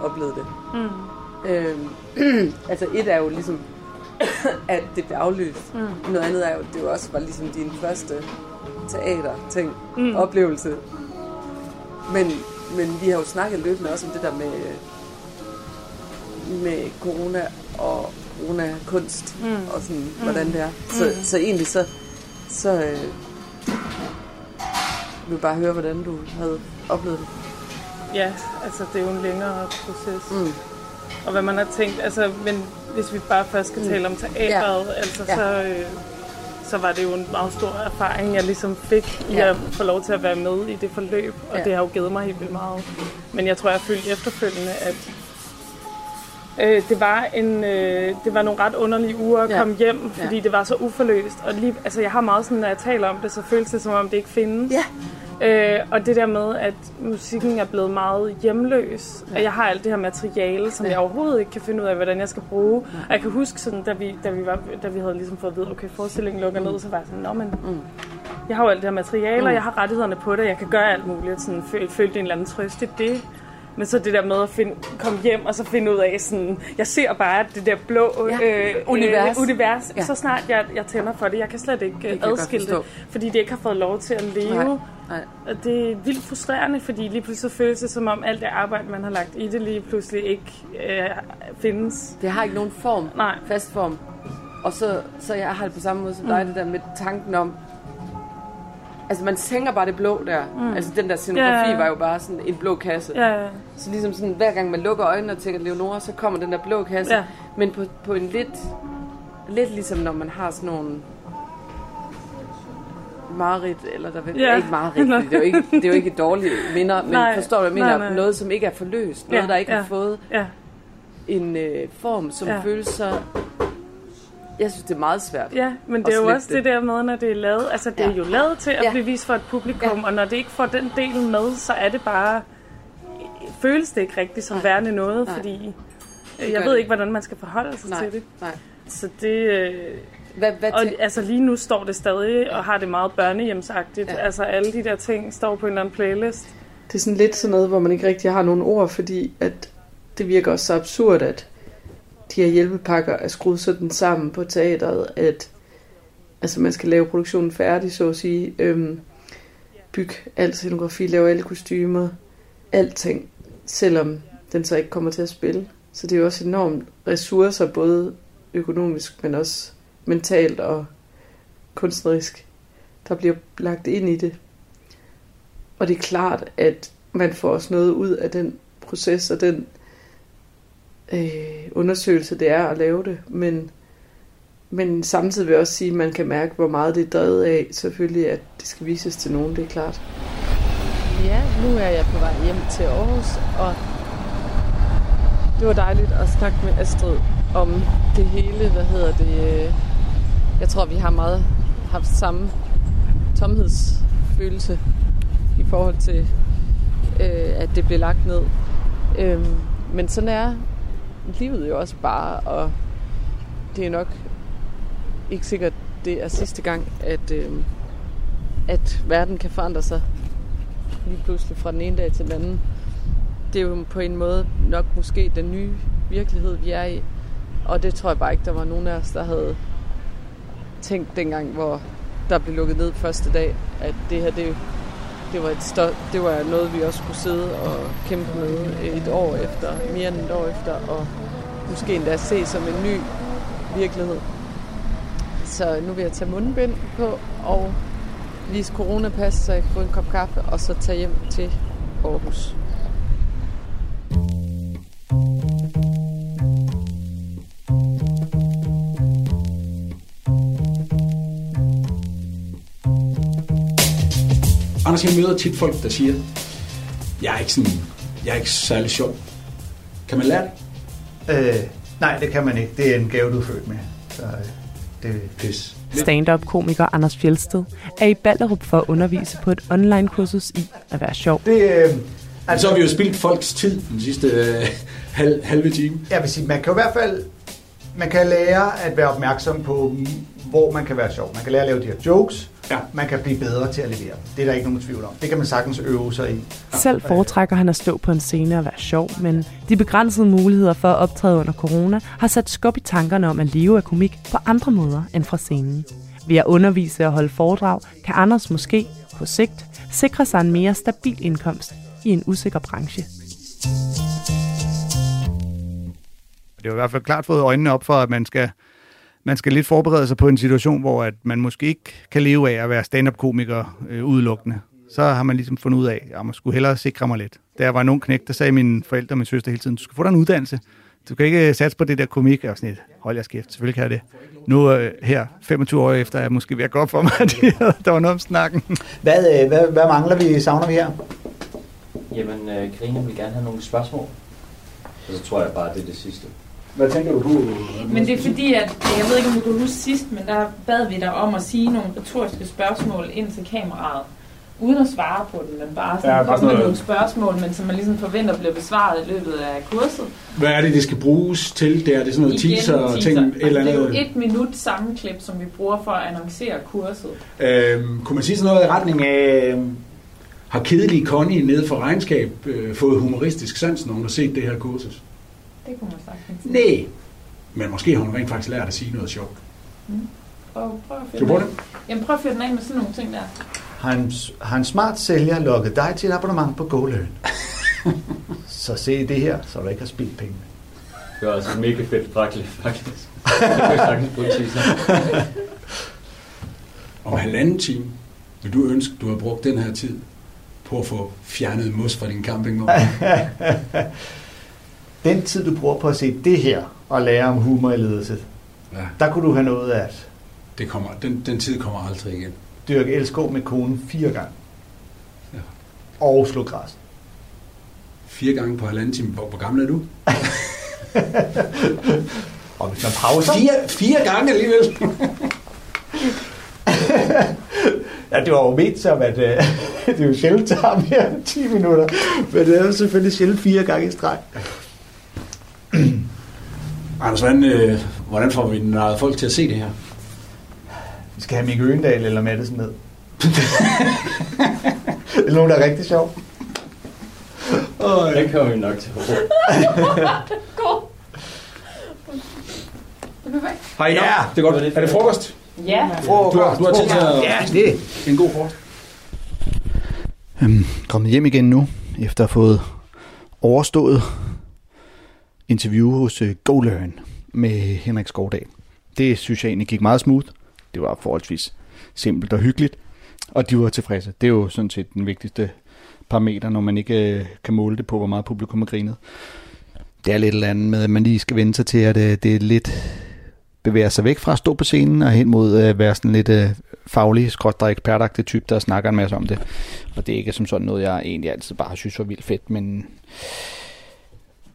oplevede det. Mm. Øhm, [clears throat] altså et er jo ligesom, [coughs] at det blev aflyst. Mm. Noget andet er jo, at det jo også var ligesom din første teater-ting, Mm. mm. oplevelse. Men, men vi har jo snakket løbende også om det der med, med corona og corona-kunst, Mm. og sådan, Mm. hvordan det er. Så, Mm. så egentlig så, så øh, vil bare høre, hvordan du havde oplevet det. Ja, altså det er jo en længere proces. Mm. Og hvad man har tænkt, altså, men hvis vi bare først skal Mm. tale om teateret, Ja. altså Ja. så, øh, så var det jo en meget stor erfaring, jeg ligesom fik i Ja. at få lov til at være med i det forløb, og Ja. det har jo givet mig helt vildt meget. Men jeg tror, jeg følte efterfølgende, at øh, det, var en, øh, det var nogle ret underlige uger at Ja. komme hjem, Ja. fordi det var så uforløst. Og lige, altså, jeg har meget sådan, når jeg taler om det, så føles det som om, det ikke findes. Ja. Øh, og det der med, at musikken er blevet meget hjemløs. Ja. Ja. Jeg har alt det her materiale, som Ja. ja. jeg overhovedet ikke kan finde ud af, hvordan jeg skal bruge. Og jeg kan huske, sådan, da, vi, da, vi var, da vi havde ligesom fået at vide, okay, forestillingen lukker ned, så var jeg sådan, Nå, men Mm. jeg har jo alt det her materiale, Mm. og jeg har rettighederne på det, jeg kan gøre alt muligt. Sådan, føl, følte en eller anden trøst i det. Men så det der med at finde, komme hjem og så finde ud af, sådan, jeg ser bare det der blå Ja. øh, Univers. Øh, univers. Ja. Så snart jeg, jeg tænder for det, jeg kan slet ikke kan øh, godt adskille det, fordi det ikke har fået lov til at leve. Nej. Nej. Og det er vildt frustrerende, fordi lige pludselig føles det som om alt det arbejde, man har lagt i det, lige pludselig ikke øh, findes. Det har ikke nogen form, Nej. fast form. Og så, så jeg har det på samme måde som dig, Mm. det der med tanken om, altså man tænker bare det blå der. Mm. Altså den der scenografi Ja. var jo bare sådan en blå kasse. Ja. Så ligesom sådan, hver gang man lukker øjnene og tænker Leonora, så kommer den der blå kasse. Ja. Men på, på en lidt, lidt ligesom når man har sådan nogle mareridt, eller der vil, ja. ikke mareridt, det er jo ikke, det er jo ikke dårlige minder, men Nej. forstår du, jeg Nej, mener? nej. Noget, som ikke er forløst, noget, Ja, der ikke ja. har fået Ja. en øh, form, som Ja. føles så... Jeg synes, det er meget svært. Ja, men det er jo også det der med, når det er lavet. Altså, det er Ja. jo lavet til at Ja. blive vist for et publikum, ja. og når det ikke får den del med, så er det bare... Føles det ikke rigtigt som værende noget, Nej. fordi... Det Jeg gør ved det. ikke, hvordan man skal forholde sig Nej, til det. nej. Så det... Øh, hvad, hvad og altså lige nu står det stadig og har det meget børnehjemsagtigt. Ja. Altså alle de der ting står på en eller anden playlist. Det er sådan lidt sådan noget, hvor man ikke rigtig har nogen ord, fordi at det virker også så absurd, at de her hjælpepakker er skruet sådan sammen på teateret, at altså man skal lave produktionen færdig, så at sige. Øhm, bygge al scenografi, lave alle kostymer, alting, selvom den så ikke kommer til at spille. Så det er jo også enormt ressourcer, både økonomisk, men også mentalt og kunstnerisk, der bliver lagt ind i det. Og det er klart, at man får også noget ud af den proces og den øh, undersøgelse, det er at lave det. Men, men samtidig vil jeg også sige, at man kan mærke, hvor meget det er drevet af. Selvfølgelig, at det skal vises til nogen, det er klart. Ja, nu er jeg på vej hjem til Aarhus, og det var dejligt at snakke med Astrid om det hele. Hvad hedder det? Øh, jeg tror, vi har meget haft samme tomhedsfølelse i forhold til, øh, at det blev lagt ned. Øh, men sådan er livet jo også bare, og det er nok ikke sikkert, det er sidste gang, at, øh, at verden kan forandre sig lige pludselig fra den ene dag til den anden. Det er jo på en måde nok måske den nye virkelighed, vi er i. Og det tror jeg bare ikke, der var nogen af os, der havde tænkt dengang, hvor der blev lukket ned første dag, at det her, det, det, var, et stort, det var noget, vi også skulle sidde og kæmpe med et år efter, mere end et år efter, og måske endda se som en ny virkelighed. Så nu vil jeg tage mundbind på og vise coronapas, så jeg kan få en kop kaffe, og så tage hjem til Aarhus. Anders, jeg møder tit folk, der siger, jeg er ikke, sådan, jeg er ikke særlig sjov. Kan man lære det? Øh, nej, det kan man ikke. Det er en gave, du er født med. Så øh, det er pis. Stand-up-komiker Anders Fjelsted er i Ballerup for at undervise på et online-kursus i at være sjov. Det, øh, altså, så har vi jo spildt folks tid den sidste øh, [laughs] halv, halve time. Jeg vil sige, man kan i hvert fald man kan lære at være opmærksom på, hvor man kan være sjov. Man kan lære at lave de her jokes. Ja. Man kan blive bedre til at levere. Det er der ikke nogen tvivl om. Det kan man sagtens øve sig i. Selv foretrækker han at stå på en scene og være sjov, men de begrænsede muligheder for at optræde under corona har sat skub i tankerne om at leve af komik på andre måder end fra scenen. Ved at undervise og holde foredrag, kan Anders måske, på sigt, sikre sig en mere stabil indkomst i en usikker branche. Det er i hvert fald klart fået øjnene op for, at man skal, man skal lidt forberede sig på en situation, hvor at man måske ikke kan leve af at være stand-up-komiker øh, udelukkende. Så har man ligesom fundet ud af, at man skulle hellere sikre mig lidt. Da jeg var en ung knægt, der sagde mine forældre og min søster hele tiden, du skal få dig en uddannelse. Du kan ikke satse på det der komik. Og sådan et, hold jer skæft, selvfølgelig kan jeg det. Nu øh, her, 25 år efter, er jeg måske ved at gå op for mig, [laughs] at der var noget om snakken. Hvad, øh, hvad, hvad mangler vi, savner vi her? Jamen, øh, Karina vil gerne have nogle spørgsmål. Og så tror jeg bare, det er det sidste. Hvad tænker du på? Men det er fordi, at jeg ved ikke, om du kan huske sidst, men der bad vi dig om at sige nogle retoriske spørgsmål ind til kameraet. Uden at svare på den, men bare sådan Ja, bare sådan nogle spørgsmål, men som man ligesom forventer bliver besvaret i løbet af kurset. Hvad er det, det skal bruges til? Det er det sådan noget teaser og ting, et eller Altså, det er jo et minut sammenklip, som vi bruger for at annoncere kurset. Øhm, kunne man sige sådan noget i retning af, øhm, har kedelige Connie nede for regnskab øh, fået humoristisk sans, når hun har set det her kursus? Det kunne man sagtens. Nej. Men måske har hun rent faktisk lært at sige noget sjovt. Mm. Prøv, prøv at fyre den. Jamen prøv at fyre den af med sådan nogle ting der. Har en, har en smart sælger lukket dig til et abonnement på GoLearn? [laughs] så se det her, så du ikke har spildt penge. Det var altså mega fedt brækle, faktisk. [laughs] Jeg sagtens bruge. Om halvanden time vil du ønske, du har brugt den her tid på at få fjernet mos fra din campingvogn. [laughs] Den tid, du bruger på at se det her og lære om humor i ledelse, Ja. der kunne du have nået at Det kommer, den, den tid kommer aldrig igen. dyrke elskov med konen fire gange. Ja. Og slå græs. Fire gange på halvanden time. Hvor, hvor gammel er du? [laughs] Og hvis man pauser... Fire, fire gange alligevel. [laughs] Ja, det var jo ment som, at øh, [laughs] det er jo sjældent tager mere end 10 minutter. Men det er jo selvfølgelig sjældent fire gange i streg. [clears throat] Anders, hvordan, øh, hvordan får vi narret folk til at se det her? Vi skal have Mikke Øgendal eller Mattesen med. det [laughs] er nogen, der er rigtig sjov. Den kommer vi nok til at bruge. God. Det er perfekt. Hej, ja. det er godt. Er det frokost? Ja. Du har, du har tid til at Ja, det. en god frokost. Øhm, kommet hjem igen nu, efter at have fået overstået interview hos øh, GoLearn med Henrik Skovdal. Det synes jeg egentlig gik meget smooth. Det var forholdsvis simpelt og hyggeligt, og de var tilfredse. Det er jo sådan set den vigtigste parameter, når man ikke øh, kan måle det på, hvor meget publikum har grinet. Det er lidt eller andet med, at man lige skal vende sig til, at øh, det er lidt bevæger sig væk fra at stå på scenen og hen mod øh, at være sådan lidt øh, faglig, skrådder ekspertagtig type, der snakker en masse om det. Og det er ikke som sådan noget, jeg egentlig altid bare synes var vildt fedt, men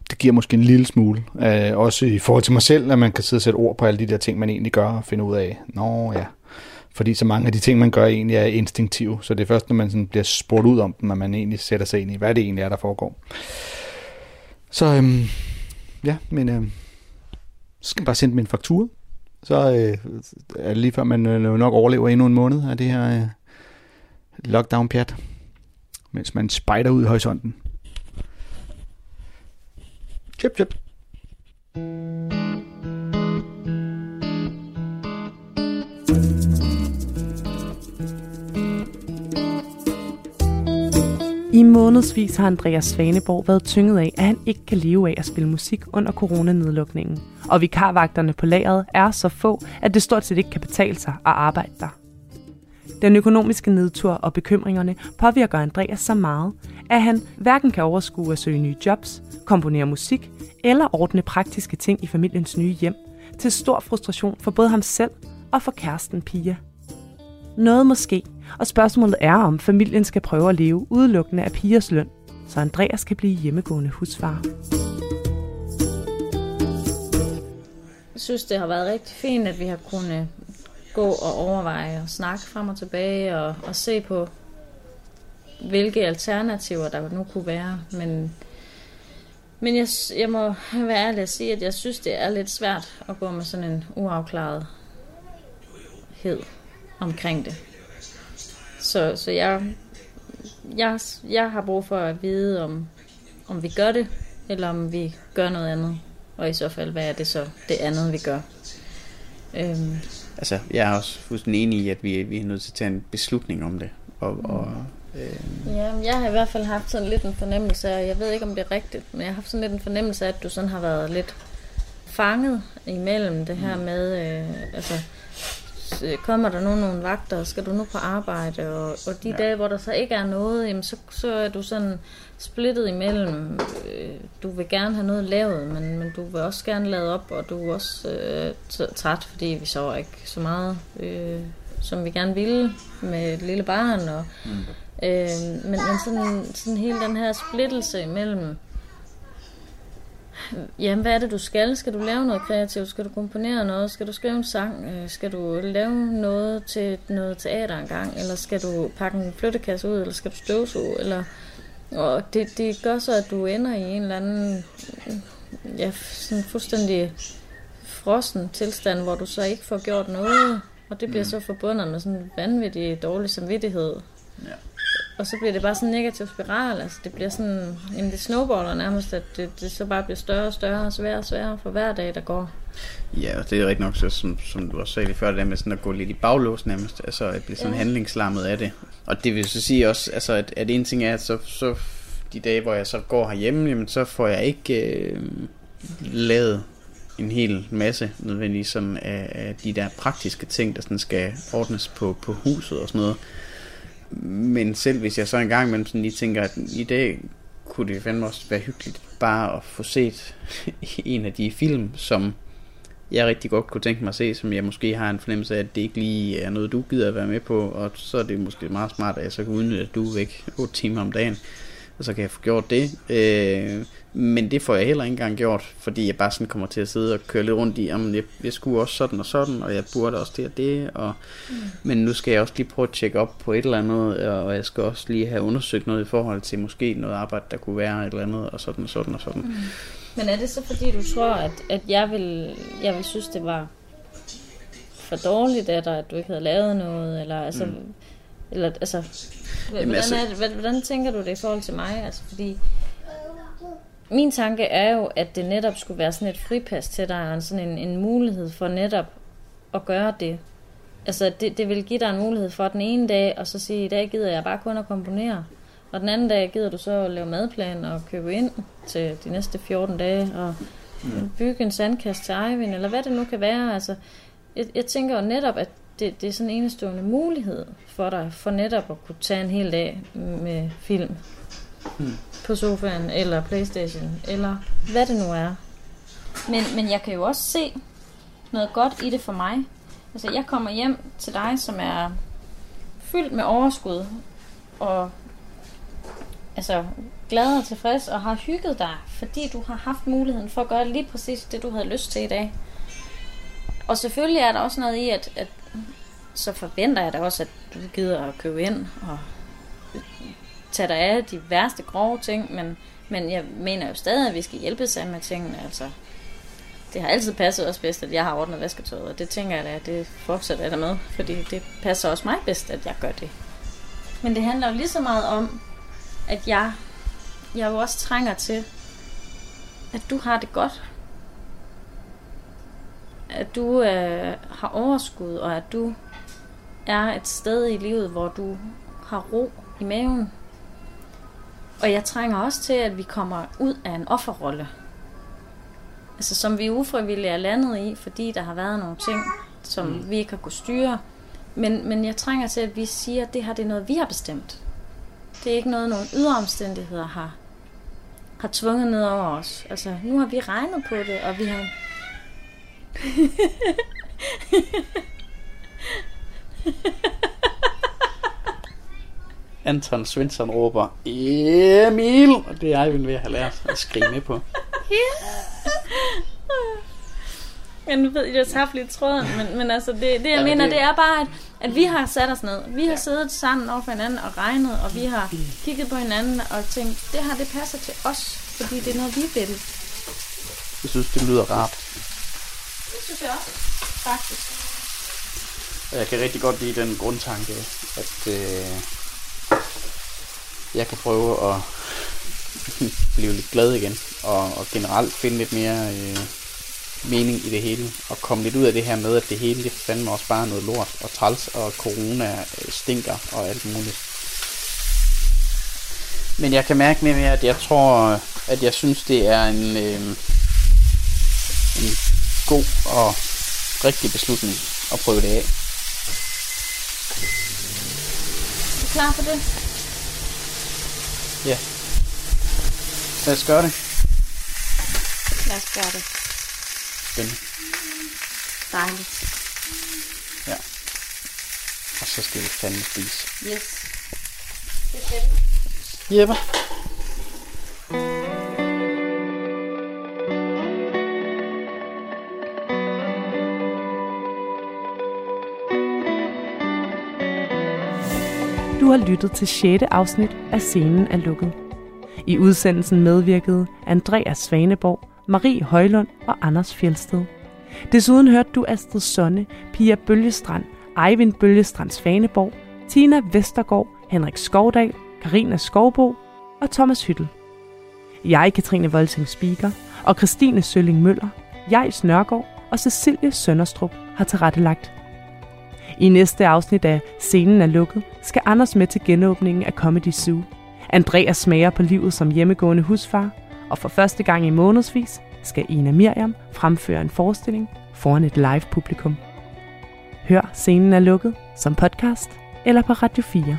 det giver måske en lille smule. Øh, også i forhold til mig selv, at man kan sidde og sætte ord på alle de der ting, man egentlig gør og finde ud af, nå ja, fordi så mange af de ting, man gør, egentlig er instinktive. Så det er først, når man sådan bliver spurgt ud om dem, at man egentlig sætter sig ind i, hvad det egentlig er, der foregår. Så øhm, ja, men øhm, så skal man bare sende dem en faktur. Så øh, er det lige før, man øh, nok overlever endnu en måned af det her øh, lockdown-pjat. Mens man spejder ud i horisonten. Chip, chip. I månedsvis har Andreas Svaneborg været tynget af, at han ikke kan leve af at spille musik under coronanedlukningen. Og vikarvagterne på lageret er så få, at det stort set ikke kan betale sig at arbejde der. Den økonomiske nedtur og bekymringerne påvirker Andreas så meget, at han hverken kan overskue at søge nye jobs, komponere musik eller ordne praktiske ting i familiens nye hjem, til stor frustration for både ham selv og for kæresten Pia. Noget måske, og spørgsmålet er, om familien skal prøve at leve udelukkende af Pias løn, så Andreas kan blive hjemmegående husfar. Jeg synes, det har været rigtig fint, at vi har kunnet gå og overveje og snakke frem og tilbage og, og se på, hvilke alternativer der nu kunne være. Men, men jeg, jeg må være ærlig at sige, at jeg synes, det er lidt svært at gå med sådan en uafklarethed omkring det. Så, så jeg, jeg, jeg har brug for at vide, om, om vi gør det, eller om vi gør noget andet. Og i så fald, hvad er det så det andet, vi gør? Øhm, altså, jeg er også fuldstændig enig i, at vi, vi er nødt til at tage en beslutning om det. Og, og, øh, Ja, jeg har i hvert fald haft sådan lidt en fornemmelse af, jeg ved ikke om det er rigtigt, men jeg har haft sådan lidt en fornemmelse af, at du sådan har været lidt fanget imellem det her med, øh, altså, kommer der nu nogle vagter, skal du nu på arbejde, og, og de ja. dage, hvor der så ikke er noget, jamen så, så er du sådan splittet imellem, øh, du vil gerne have noget lavet, men, men du vil også gerne lade op, og du er også øh, træt, fordi vi så ikke så meget, øh, som vi gerne ville med et lille barn, og Mm. Øh, men, men sådan, sådan hele den her splittelse imellem, jamen hvad er det du skal? Skal du lave noget kreativt? Skal du komponere noget? Skal du skrive en sang? Øh, Skal du lave noget til noget teater engang? Eller skal du pakke en flyttekasse ud? Eller skal du støvsuge? Eller, og det, det gør så, at du ender i en eller anden ja, sådan fuldstændig frossen tilstand, hvor du så ikke får gjort noget. Og det bliver Mm. så forbundet med sådan en vanvittig dårlig samvittighed. Ja. Og så bliver det bare sådan en negativ spiral. Altså det bliver sådan, en det snowballer nærmest, at det, det så bare bliver større og større og sværere og sværere for hver dag, der går. Ja, og det er rigtig nok, så, som, som du også sagde lige før, det der med sådan at gå lidt i baglås nærmest, altså at blive sådan Ja. ja. handlingslammet af det. Og det vil så sige også, altså at, at en ting er, at så, så de dage, hvor jeg så går herhjemme, jamen så får jeg ikke øh, lavet en hel masse nødvendigvis sådan af, af de der praktiske ting, der sådan skal ordnes på, på huset og sådan noget. Men selv hvis jeg så en gang imellem sådan lige tænker, at i dag kunne det fandme også være hyggeligt bare at få set [laughs] en af de film, som jeg rigtig godt kunne tænke mig at se, som jeg måske har en fornemmelse af, at det ikke lige er noget, du gider at være med på, og så er det måske meget smart, at jeg så kan udnytte, at du er væk 8 timer om dagen, og så kan jeg få gjort det. Øh, men det får jeg heller ikke engang gjort, fordi jeg bare sådan kommer til at sidde og køre lidt rundt i, jamen jeg, jeg skulle også sådan og sådan, og jeg burde også det og det, og, mm. men nu skal jeg også lige prøve at tjekke op på et eller andet, og jeg skal også lige have undersøgt noget i forhold til måske noget arbejde, der kunne være et eller andet, og sådan og sådan og sådan. Mm. Men er det så fordi, du tror, at, at jeg, vil, jeg vil synes, det var for dårligt af dig, at du ikke havde lavet noget? Eller, altså, Mm. Eller, altså, hvordan, Jamen, altså- er det, hvordan, tænker du det i forhold til mig? Altså, fordi min tanke er jo, at det netop skulle være sådan et fripas til dig, sådan en, en mulighed for netop at gøre det. Altså, det, det vil give dig en mulighed for den ene dag, og så sige, i dag gider jeg bare kun at komponere. Og den anden dag gider du så at lave madplan og købe ind til de næste 14 dage, og Mm. bygge en sandkast til Eivind, eller hvad det nu kan være. Altså, jeg, jeg tænker jo netop, at det, det er sådan en enestående mulighed for dig, for netop at kunne tage en hel dag med film Mm. på sofaen, eller Playstation, eller hvad det nu er. Men, men jeg kan jo også se noget godt i det for mig. Altså, jeg kommer hjem til dig, som er fyldt med overskud, og altså, glad og tilfreds, og har hygget dig, fordi du har haft muligheden for at gøre lige præcis det, du havde lyst til i dag. Og selvfølgelig er der også noget i, at, at så forventer jeg da også, at du gider at købe ind og tage dig af de værste grove ting, men, men jeg mener jo stadig, at vi skal hjælpe sig med tingene. Altså, det har altid passet os bedst, at jeg har ordnet vasketøjet, og det tænker jeg da, at det fortsætter jeg da med, fordi det passer også mig bedst, at jeg gør det. Men det handler jo lige så meget om, at jeg, jeg jo også trænger til, at du har det godt. At du øh, har overskud, og at du er et sted i livet, hvor du har ro i maven. Og jeg trænger også til, at vi kommer ud af en offerrolle. Altså som vi ufrivilligt er landet i, fordi der har været nogle ting, som Mm. vi ikke har kunnet styre. Men, men jeg trænger til, at vi siger, at det her det er noget, vi har bestemt. Det er ikke noget, nogle ydre omstændigheder har, har tvunget ned over os. Altså, nu har vi regnet på det, og vi har... [laughs] Anton Svensson råber, Emil! Og det er Eivind ved at have lært at skrive med på. [laughs] Men ved jeg, tabte lidt tråden, men, men altså det, det jeg Ja, mener, det- det er bare, at, at vi har sat os ned. Vi har siddet sammen over for hinanden og regnet, og vi har kigget på hinanden og tænkt, det her, det passer til os, fordi det er noget, vi vil. Jeg synes, det lyder rart. Det synes jeg også, faktisk. Jeg kan rigtig godt lide den grundtanke, at øh, jeg kan prøve at [laughs] blive lidt glad igen, og, og generelt finde lidt mere øh, mening i det hele, og komme lidt ud af det her med, at det hele det fandme også bare noget lort og træls, og corona øh, stinker og alt muligt. Men jeg kan mærke mere, at jeg tror, at jeg synes, det er en, øh, en god og rigtig beslutning at prøve det af. Er du klar for det? Ja. Lad os gøre det. Lad os gøre det. Spændende. Dejligt. Ja. Og så skal vi fandme spise. Yes. Det skal vi. Jeppe. Har lyttet til 6. afsnit af Scenen er lukket. I udsendelsen medvirkede Andreas Svaneborg, Marie Højlund og Anders Fjelsted. Desuden hørte du Astrid Sonne, Pia Bølgestrand, Eivind Bølgestrand Svaneborg, Tina Vestergaard, Henrik Skovdal, Karina Skovbo og Thomas Hyttel. Jeg, Katrine Volting Speaker, og Christine Sølling Møller, jeg Nørgaard og Cecilie Sønderstrup har tilrettelagt. I næste afsnit af Scenen er lukket, skal Anders med til genåbningen af Comedy Zoo. Andreas smager på livet som hjemmegående husfar, og for første gang i månedsvis skal Ina Miriam fremføre en forestilling foran et live publikum. Hør Scenen er lukket som podcast eller på Radio 4.